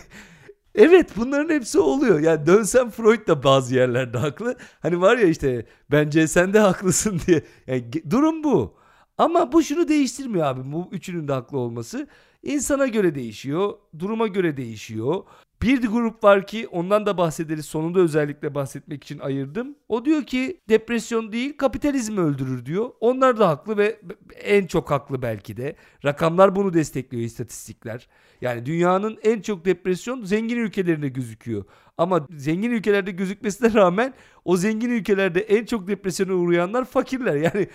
Evet bunların hepsi oluyor. Yani dönsem Freud da bazı yerlerde haklı. Hani var ya işte bence sen de haklısın diye. Yani durum bu. Ama bu şunu değiştirmiyor abi. Bu üçünün de haklı olması. İnsana göre değişiyor. Duruma göre değişiyor. Bir grup var ki ondan da bahsederiz. Sonunda özellikle bahsetmek için ayırdım. O diyor ki depresyon değil kapitalizm öldürür diyor. Onlar da haklı ve en çok haklı belki de. Rakamlar bunu destekliyor istatistikler. Yani dünyanın en çok depresyon zengin ülkelerinde gözüküyor. Ama zengin ülkelerde gözükmesine *laughs* rağmen o zengin ülkelerde en çok depresyona uğrayanlar fakirler. Yani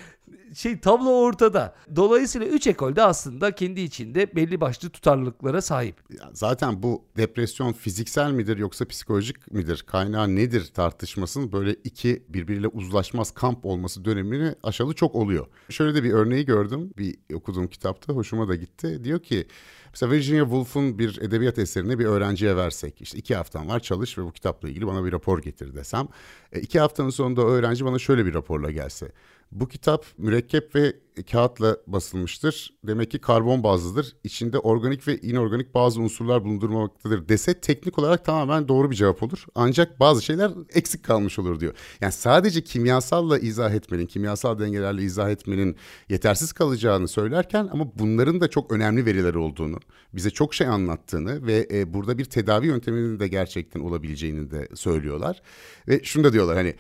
şey tablo ortada. Dolayısıyla üç ekolde aslında kendi içinde belli başlı tutarlılıklara sahip. Zaten bu depresyon fiziksel midir yoksa psikolojik midir? Kaynağı nedir tartışmasının böyle iki birbiriyle uzlaşmaz kamp olması dönemini aşalı çok oluyor. Şöyle de bir örneği gördüm bir okuduğum kitapta hoşuma da gitti. Diyor ki Mesela Virginia Woolf'un bir edebiyat eserini bir öğrenciye versek. işte iki haftan var çalış ve bu kitapla ilgili bana bir rapor getir desem. E, iki haftanın sonunda o öğrenci bana şöyle bir raporla gelse. Bu kitap mürekkep ve kağıtla basılmıştır. Demek ki karbon bazlıdır. İçinde organik ve inorganik bazı unsurlar bulundurmaktadır dese teknik olarak tamamen doğru bir cevap olur. Ancak bazı şeyler eksik kalmış olur diyor. Yani sadece kimyasalla izah etmenin, kimyasal dengelerle izah etmenin yetersiz kalacağını söylerken ama bunların da çok önemli veriler olduğunu, bize çok şey anlattığını ve e, burada bir tedavi yönteminin de gerçekten olabileceğini de söylüyorlar. Ve şunu da diyorlar hani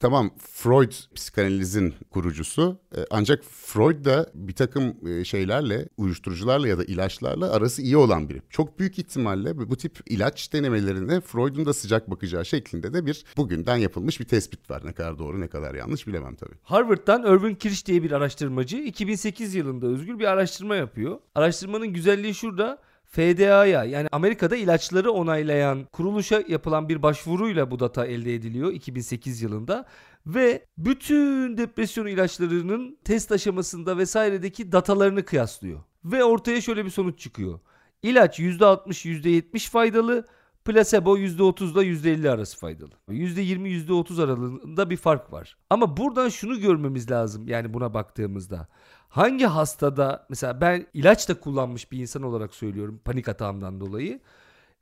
Tamam Freud psikanalizin kurucusu e, ancak Freud da bir takım e, şeylerle uyuşturucularla ya da ilaçlarla arası iyi olan biri. Çok büyük ihtimalle bu tip ilaç denemelerine Freud'un da sıcak bakacağı şeklinde de bir bugünden yapılmış bir tespit var. Ne kadar doğru ne kadar yanlış bilemem tabii. Harvard'dan Irvin Kirsch diye bir araştırmacı 2008 yılında özgür bir araştırma yapıyor. Araştırmanın güzelliği şurada FDA'ya yani Amerika'da ilaçları onaylayan kuruluşa yapılan bir başvuruyla bu data elde ediliyor 2008 yılında ve bütün depresyon ilaçlarının test aşamasında vesairedeki datalarını kıyaslıyor. Ve ortaya şöyle bir sonuç çıkıyor. İlaç %60 %70 faydalı, Plasebo %30 ile %50 arası faydalı. %20 %30 aralığında bir fark var. Ama buradan şunu görmemiz lazım yani buna baktığımızda. Hangi hastada mesela ben ilaç da kullanmış bir insan olarak söylüyorum panik atağımdan dolayı.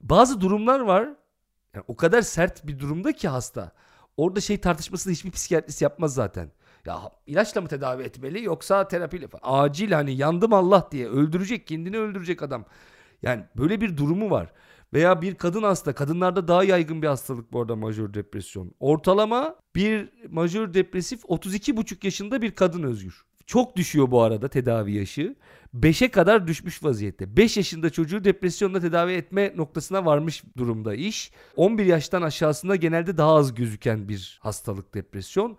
Bazı durumlar var. Yani o kadar sert bir durumda ki hasta. Orada şey tartışmasını hiçbir psikiyatrist yapmaz zaten. Ya ilaçla mı tedavi etmeli yoksa terapiyle falan. Acil hani yandım Allah diye öldürecek kendini öldürecek adam. Yani böyle bir durumu var. Veya bir kadın hasta. Kadınlarda daha yaygın bir hastalık bu arada majör depresyon. Ortalama bir majör depresif 32,5 yaşında bir kadın özgür. Çok düşüyor bu arada tedavi yaşı. 5'e kadar düşmüş vaziyette. 5 yaşında çocuğu depresyonla tedavi etme noktasına varmış durumda iş. 11 yaştan aşağısında genelde daha az gözüken bir hastalık depresyon.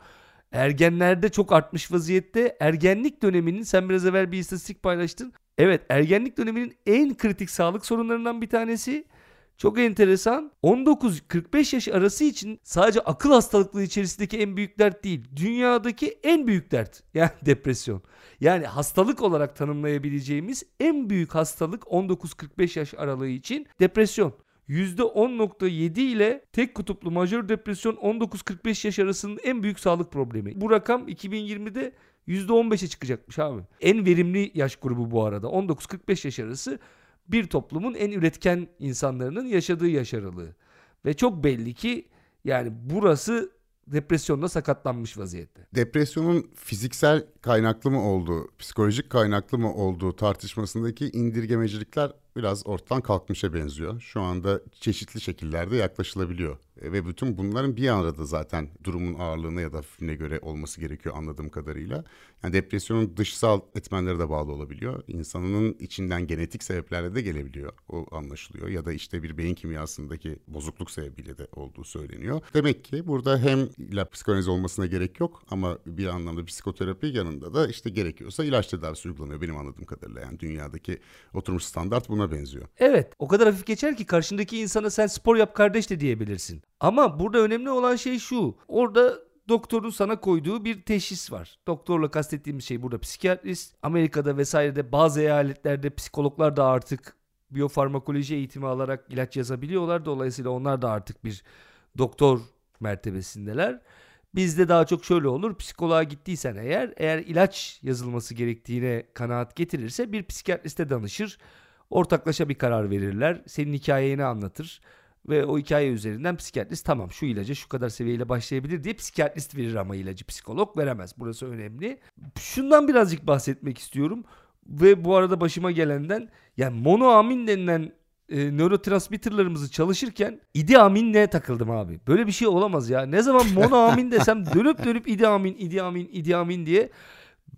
Ergenlerde çok artmış vaziyette. Ergenlik döneminin sen biraz evvel bir istatistik paylaştın. Evet ergenlik döneminin en kritik sağlık sorunlarından bir tanesi. Çok enteresan. 19-45 yaş arası için sadece akıl hastalıkları içerisindeki en büyük dert değil. Dünyadaki en büyük dert. *laughs* Yani depresyon. Yani hastalık olarak tanımlayabileceğimiz en büyük hastalık 19-45 yaş aralığı için depresyon. %10.7 ile tek kutuplu majör depresyon 19-45 yaş arasının en büyük sağlık problemi. Bu rakam 2020'de %15'e çıkacakmış abi. En verimli yaş grubu bu arada. 19-45 yaş arası bir toplumun en üretken insanların yaşadığı yaş aralığı. Ve çok belli ki yani burası depresyonda sakatlanmış vaziyette. Depresyonun fiziksel kaynaklı mı olduğu, psikolojik kaynaklı mı olduğu tartışmasındaki indirgemecilikler biraz ortadan kalkmışa benziyor. Şu anda çeşitli şekillerde yaklaşılabiliyor. E, ve bütün bunların bir arada zaten durumun ağırlığına ya da filmine göre olması gerekiyor anladığım kadarıyla. Yani depresyonun dışsal etmenlere de bağlı olabiliyor. İnsanın içinden genetik sebeplerle de gelebiliyor. O anlaşılıyor. Ya da işte bir beyin kimyasındaki bozukluk sebebiyle de olduğu söyleniyor. Demek ki burada hem ila psikanaliz olmasına gerek yok ama bir anlamda psikoterapi yanında da işte gerekiyorsa ilaç tedavisi uygulanıyor benim anladığım kadarıyla. Yani dünyadaki oturmuş standart buna benziyor. Evet o kadar hafif geçer ki karşındaki insana sen spor yap kardeş de diyebilirsin. Ama burada önemli olan şey şu. Orada doktorun sana koyduğu bir teşhis var. Doktorla kastettiğimiz şey burada psikiyatrist. Amerika'da vesairede bazı eyaletlerde psikologlar da artık biyofarmakoloji eğitimi alarak ilaç yazabiliyorlar. Dolayısıyla onlar da artık bir doktor mertebesindeler. Bizde daha çok şöyle olur. Psikoloğa gittiysen eğer, eğer ilaç yazılması gerektiğine kanaat getirirse bir psikiyatriste danışır. Ortaklaşa bir karar verirler. Senin hikayeni anlatır ve o hikaye üzerinden psikiyatrist tamam şu ilaca şu kadar seviyeyle başlayabilir diye psikiyatrist verir ama ilacı psikolog veremez. Burası önemli. Şundan birazcık bahsetmek istiyorum ve bu arada başıma gelenden yani monoamin denilen e, nörotransmitterlarımızı çalışırken idi aminle takıldım abi. Böyle bir şey olamaz ya. Ne zaman monoamin desem dönüp dönüp idi amin, idi amin, idi amin diye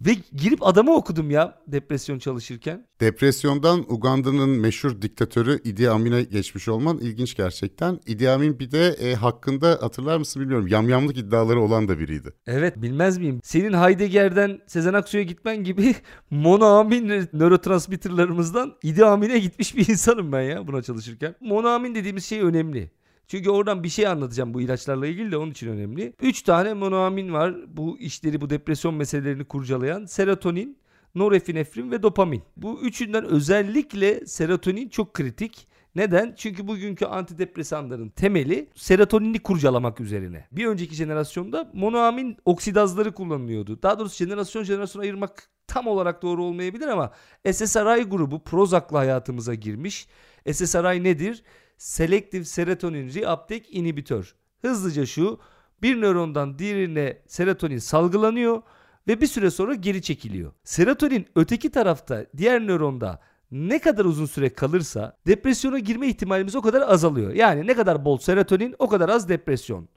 ve girip adamı okudum ya depresyon çalışırken. Depresyondan Uganda'nın meşhur diktatörü Idi Amin'e geçmiş olman ilginç gerçekten. Idi Amin bir de e, hakkında hatırlar mısın bilmiyorum yamyamlık iddiaları olan da biriydi. Evet bilmez miyim? Senin Heidegger'den Sezen Aksu'ya gitmen gibi *laughs* monoamin nörotransmitterlarımızdan Idi Amin'e gitmiş bir insanım ben ya buna çalışırken. Monoamin dediğimiz şey önemli. Çünkü oradan bir şey anlatacağım bu ilaçlarla ilgili de onun için önemli. 3 tane monoamin var bu işleri bu depresyon meselelerini kurcalayan. Serotonin, norepinefrin ve dopamin. Bu üçünden özellikle serotonin çok kritik. Neden? Çünkü bugünkü antidepresanların temeli serotonini kurcalamak üzerine. Bir önceki jenerasyonda monoamin oksidazları kullanılıyordu. Daha doğrusu jenerasyon jenerasyon ayırmak tam olarak doğru olmayabilir ama SSRI grubu Prozac'la hayatımıza girmiş. SSRI nedir? Selective Serotonin Reuptake Inhibitor. Hızlıca şu bir nörondan diğerine serotonin salgılanıyor ve bir süre sonra geri çekiliyor. Serotonin öteki tarafta diğer nöronda ne kadar uzun süre kalırsa depresyona girme ihtimalimiz o kadar azalıyor. Yani ne kadar bol serotonin o kadar az depresyon.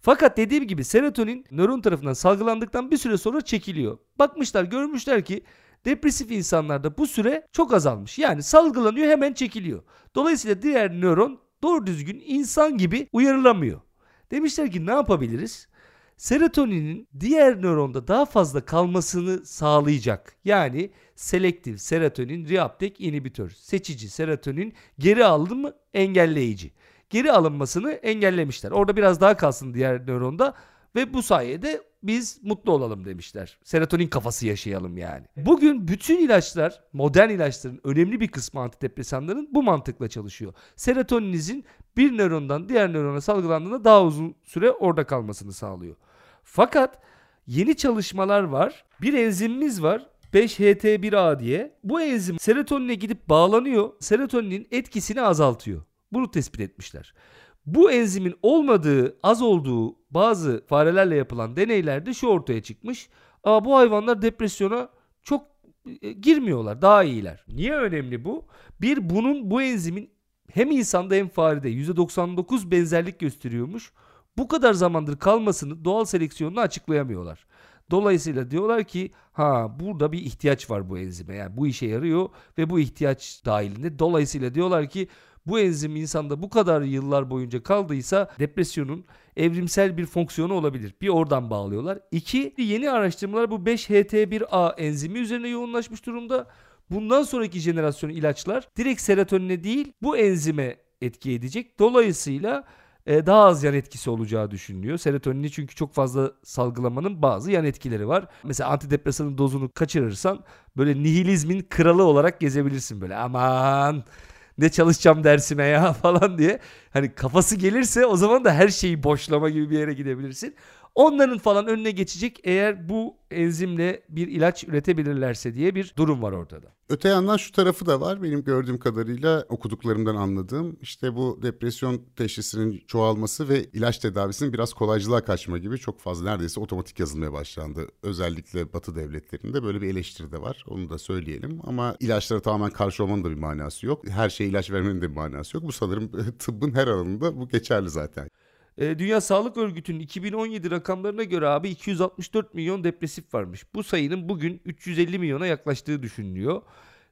Fakat dediğim gibi serotonin nöron tarafından salgılandıktan bir süre sonra çekiliyor. Bakmışlar görmüşler ki depresif insanlarda bu süre çok azalmış. Yani salgılanıyor hemen çekiliyor. Dolayısıyla diğer nöron doğru düzgün insan gibi uyarılamıyor. Demişler ki ne yapabiliriz? Serotoninin diğer nöronda daha fazla kalmasını sağlayacak. Yani selektif serotonin reuptake inhibitör. Seçici serotonin geri alımı engelleyici. Geri alınmasını engellemişler. Orada biraz daha kalsın diğer nöronda ve bu sayede biz mutlu olalım demişler. Serotonin kafası yaşayalım yani. Bugün bütün ilaçlar, modern ilaçların önemli bir kısmı antidepresanların bu mantıkla çalışıyor. Serotoninizin bir nörondan diğer nörona salgılandığında daha uzun süre orada kalmasını sağlıyor. Fakat yeni çalışmalar var. Bir enzimimiz var. 5-HT1A diye. Bu enzim serotonine gidip bağlanıyor. Serotoninin etkisini azaltıyor. Bunu tespit etmişler. Bu enzimin olmadığı, az olduğu bazı farelerle yapılan deneylerde şu ortaya çıkmış. Aa, bu hayvanlar depresyona çok e, girmiyorlar, daha iyiler. Niye önemli bu? Bir, bunun bu enzimin hem insanda hem farede %99 benzerlik gösteriyormuş. Bu kadar zamandır kalmasını doğal seleksiyonla açıklayamıyorlar. Dolayısıyla diyorlar ki ha burada bir ihtiyaç var bu enzime. Yani bu işe yarıyor ve bu ihtiyaç dahilinde. Dolayısıyla diyorlar ki bu enzim insanda bu kadar yıllar boyunca kaldıysa depresyonun evrimsel bir fonksiyonu olabilir. Bir oradan bağlıyorlar. İki, yeni araştırmalar bu 5-HT1A enzimi üzerine yoğunlaşmış durumda. Bundan sonraki jenerasyon ilaçlar direkt serotonine değil bu enzime etki edecek. Dolayısıyla e, daha az yan etkisi olacağı düşünülüyor. Serotonini çünkü çok fazla salgılamanın bazı yan etkileri var. Mesela antidepresanın dozunu kaçırırsan böyle nihilizmin kralı olarak gezebilirsin böyle aman ne çalışacağım dersime ya *laughs* falan diye. Hani kafası gelirse o zaman da her şeyi boşlama gibi bir yere gidebilirsin. Onların falan önüne geçecek eğer bu enzimle bir ilaç üretebilirlerse diye bir durum var ortada. Öte yandan şu tarafı da var benim gördüğüm kadarıyla okuduklarımdan anladığım işte bu depresyon teşhisinin çoğalması ve ilaç tedavisinin biraz kolaycılığa kaçma gibi çok fazla neredeyse otomatik yazılmaya başlandı. Özellikle Batı devletlerinde böyle bir eleştiri de var onu da söyleyelim ama ilaçlara tamamen karşı olmanın da bir manası yok. Her şeye ilaç vermenin de bir manası yok. Bu sanırım *laughs* tıbbın her alanında bu geçerli zaten. E, Dünya Sağlık Örgütü'nün 2017 rakamlarına göre abi 264 milyon depresif varmış. Bu sayının bugün 350 milyona yaklaştığı düşünülüyor.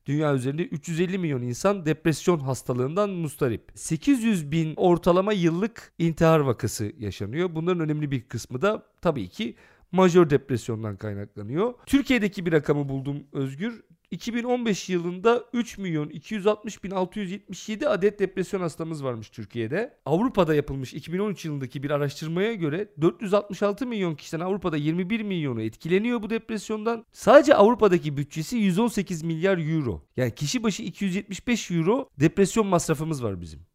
Dünya üzerinde 350 milyon insan depresyon hastalığından mustarip. 800 bin ortalama yıllık intihar vakası yaşanıyor. Bunların önemli bir kısmı da tabii ki majör depresyondan kaynaklanıyor. Türkiye'deki bir rakamı buldum Özgür. 2015 yılında 3 milyon 260 bin 677 adet depresyon hastamız varmış Türkiye'de. Avrupa'da yapılmış 2013 yılındaki bir araştırmaya göre 466 milyon kişiden Avrupa'da 21 milyonu etkileniyor bu depresyondan. Sadece Avrupa'daki bütçesi 118 milyar euro. Yani kişi başı 275 euro depresyon masrafımız var bizim.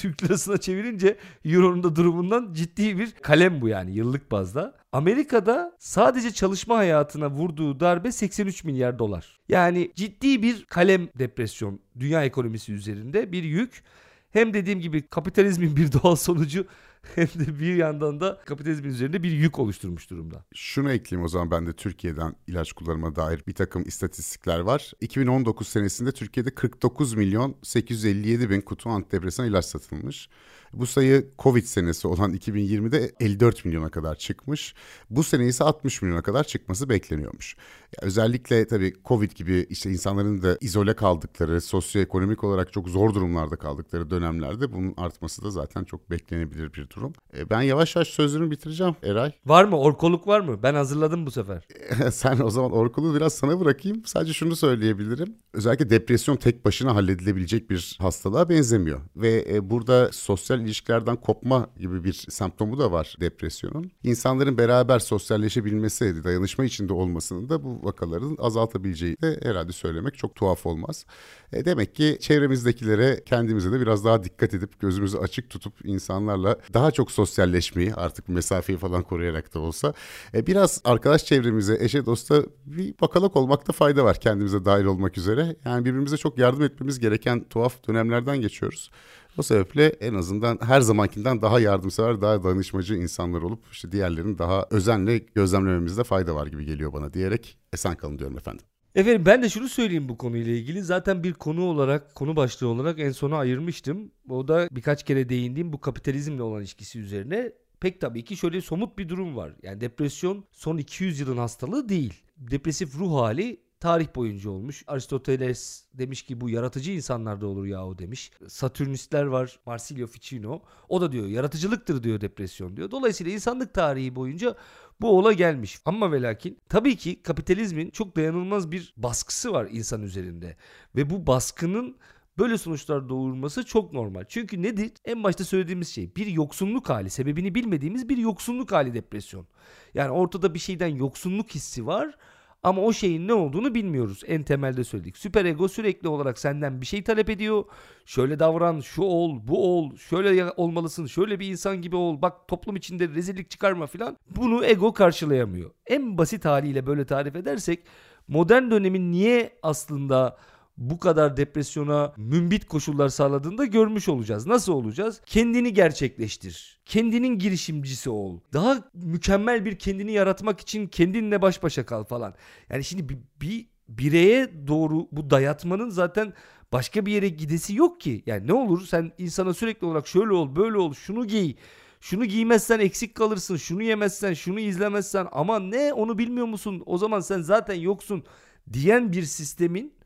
Türk lirasına çevirince Euro'nun da durumundan ciddi bir kalem bu yani yıllık bazda. Amerika'da sadece çalışma hayatına vurduğu darbe 83 milyar dolar. Yani ciddi bir kalem depresyon dünya ekonomisi üzerinde bir yük. Hem dediğim gibi kapitalizmin bir doğal sonucu *laughs* hem de bir yandan da kapitalizmin üzerinde bir yük oluşturmuş durumda. Şunu ekleyeyim o zaman ben de Türkiye'den ilaç kullanıma dair bir takım istatistikler var. 2019 senesinde Türkiye'de 49 milyon 857 bin kutu antidepresan ilaç satılmış. Bu sayı Covid senesi olan 2020'de 54 milyona kadar çıkmış. Bu sene ise 60 milyona kadar çıkması bekleniyormuş. Özellikle tabii Covid gibi işte insanların da izole kaldıkları, sosyoekonomik olarak çok zor durumlarda kaldıkları dönemlerde bunun artması da zaten çok beklenebilir bir durum. E, ben yavaş yavaş sözlerimi bitireceğim Eray. Var mı? Orkoluk var mı? Ben hazırladım bu sefer. *laughs* Sen o zaman orkoluğu biraz sana bırakayım. Sadece şunu söyleyebilirim. Özellikle depresyon tek başına halledilebilecek bir hastalığa benzemiyor. Ve e, burada sosyal ilişkilerden kopma gibi bir semptomu da var depresyonun. İnsanların beraber sosyalleşebilmesi, dayanışma içinde olmasının da bu vakaların azaltabileceği de herhalde söylemek çok tuhaf olmaz. E, demek ki çevremizdekilere kendimize de biraz daha dikkat edip gözümüzü açık tutup insanlarla daha çok sosyalleşmeyi artık mesafeyi falan koruyarak da olsa e, biraz arkadaş çevremize, eşe dosta bir bakalak olmakta fayda var kendimize dahil olmak üzere. Yani birbirimize çok yardım etmemiz gereken tuhaf dönemlerden geçiyoruz. O sebeple en azından her zamankinden daha yardımsever, daha danışmacı insanlar olup işte diğerlerini daha özenle gözlemlememizde fayda var gibi geliyor bana diyerek esen kalın diyorum efendim. Efendim ben de şunu söyleyeyim bu konuyla ilgili. Zaten bir konu olarak, konu başlığı olarak en sona ayırmıştım. O da birkaç kere değindiğim bu kapitalizmle olan ilişkisi üzerine. Pek tabii ki şöyle somut bir durum var. Yani depresyon son 200 yılın hastalığı değil. Depresif ruh hali tarih boyunca olmuş. Aristoteles demiş ki bu yaratıcı insanlarda olur yahu demiş. Satürnistler var. Marsilio Ficino. O da diyor yaratıcılıktır diyor depresyon diyor. Dolayısıyla insanlık tarihi boyunca bu ola gelmiş. Ama ve lakin tabii ki kapitalizmin çok dayanılmaz bir baskısı var insan üzerinde. Ve bu baskının böyle sonuçlar doğurması çok normal. Çünkü nedir? En başta söylediğimiz şey bir yoksunluk hali, sebebini bilmediğimiz bir yoksunluk hali depresyon. Yani ortada bir şeyden yoksunluk hissi var ama o şeyin ne olduğunu bilmiyoruz. En temelde söyledik. Süper ego sürekli olarak senden bir şey talep ediyor. Şöyle davran, şu ol, bu ol, şöyle olmalısın, şöyle bir insan gibi ol. Bak toplum içinde rezillik çıkarma filan. Bunu ego karşılayamıyor. En basit haliyle böyle tarif edersek modern dönemin niye aslında bu kadar depresyona mümbit koşullar sağladığında görmüş olacağız. Nasıl olacağız? Kendini gerçekleştir. Kendinin girişimcisi ol. Daha mükemmel bir kendini yaratmak için kendinle baş başa kal falan. Yani şimdi bir, bir bireye doğru bu dayatmanın zaten başka bir yere gidesi yok ki. Yani ne olur sen insana sürekli olarak şöyle ol, böyle ol, şunu giy. Şunu giymezsen eksik kalırsın, şunu yemezsen, şunu izlemezsen ama ne onu bilmiyor musun? O zaman sen zaten yoksun diyen bir sistemin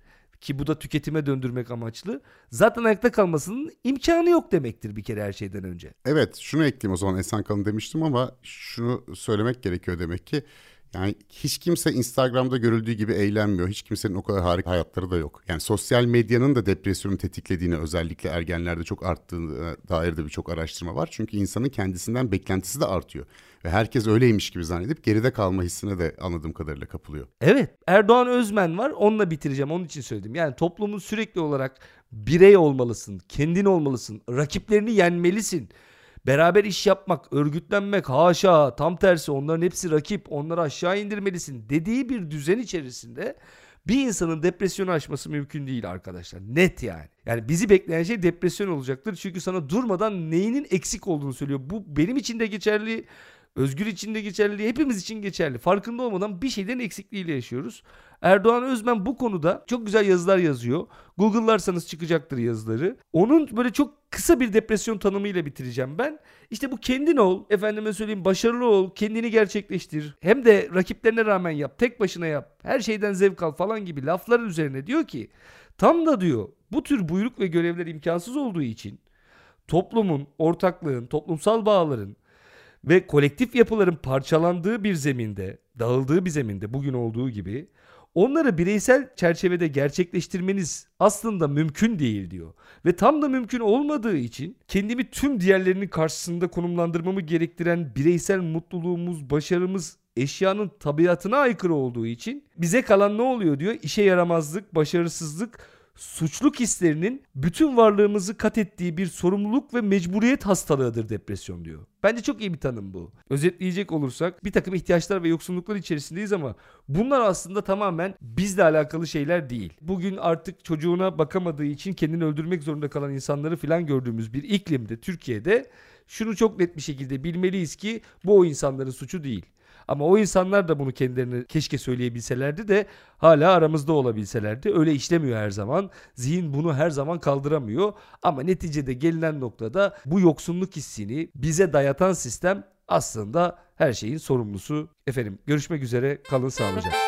ki bu da tüketime döndürmek amaçlı. Zaten ayakta kalmasının imkanı yok demektir bir kere her şeyden önce. Evet şunu ekleyeyim o zaman. Esen kalın demiştim ama şunu söylemek gerekiyor demek ki yani hiç kimse Instagram'da görüldüğü gibi eğlenmiyor. Hiç kimsenin o kadar harika hayatları da yok. Yani sosyal medyanın da depresyonu tetiklediğini özellikle ergenlerde çok arttığına dair de birçok araştırma var. Çünkü insanın kendisinden beklentisi de artıyor. Ve herkes öyleymiş gibi zannedip geride kalma hissine de anladığım kadarıyla kapılıyor. Evet Erdoğan Özmen var onunla bitireceğim onun için söyledim. Yani toplumun sürekli olarak birey olmalısın, kendin olmalısın, rakiplerini yenmelisin. Beraber iş yapmak, örgütlenmek haşa tam tersi onların hepsi rakip onları aşağı indirmelisin dediği bir düzen içerisinde bir insanın depresyonu aşması mümkün değil arkadaşlar. Net yani. Yani bizi bekleyen şey depresyon olacaktır. Çünkü sana durmadan neyinin eksik olduğunu söylüyor. Bu benim için de geçerli. Özgür için de geçerli, hepimiz için geçerli. Farkında olmadan bir şeylerin eksikliğiyle yaşıyoruz. Erdoğan Özmen bu konuda çok güzel yazılar yazıyor. Google'larsanız çıkacaktır yazıları. Onun böyle çok kısa bir depresyon tanımıyla bitireceğim ben. İşte bu kendin ol, efendime söyleyeyim başarılı ol, kendini gerçekleştir. Hem de rakiplerine rağmen yap, tek başına yap, her şeyden zevk al falan gibi lafların üzerine diyor ki tam da diyor bu tür buyruk ve görevler imkansız olduğu için toplumun, ortaklığın, toplumsal bağların ve kolektif yapıların parçalandığı bir zeminde, dağıldığı bir zeminde bugün olduğu gibi onları bireysel çerçevede gerçekleştirmeniz aslında mümkün değil diyor. Ve tam da mümkün olmadığı için kendimi tüm diğerlerinin karşısında konumlandırmamı gerektiren bireysel mutluluğumuz, başarımız eşyanın tabiatına aykırı olduğu için bize kalan ne oluyor diyor? İşe yaramazlık, başarısızlık, suçluk hislerinin bütün varlığımızı kat ettiği bir sorumluluk ve mecburiyet hastalığıdır depresyon diyor. Bence çok iyi bir tanım bu. Özetleyecek olursak bir takım ihtiyaçlar ve yoksunluklar içerisindeyiz ama bunlar aslında tamamen bizle alakalı şeyler değil. Bugün artık çocuğuna bakamadığı için kendini öldürmek zorunda kalan insanları filan gördüğümüz bir iklimde Türkiye'de şunu çok net bir şekilde bilmeliyiz ki bu o insanların suçu değil. Ama o insanlar da bunu kendilerine keşke söyleyebilselerdi de hala aramızda olabilselerdi. Öyle işlemiyor her zaman. Zihin bunu her zaman kaldıramıyor. Ama neticede gelinen noktada bu yoksunluk hissini bize dayatan sistem aslında her şeyin sorumlusu. Efendim görüşmek üzere kalın sağlıcakla.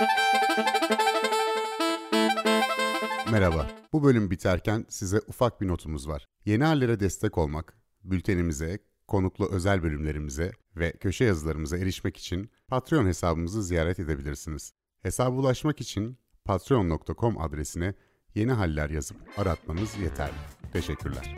Merhaba. Bu bölüm biterken size ufak bir notumuz var. Yeni hallere destek olmak, bültenimize konuklu özel bölümlerimize ve köşe yazılarımıza erişmek için Patreon hesabımızı ziyaret edebilirsiniz. Hesaba ulaşmak için patreon.com adresine yeni haller yazıp aratmanız yeterli. Teşekkürler.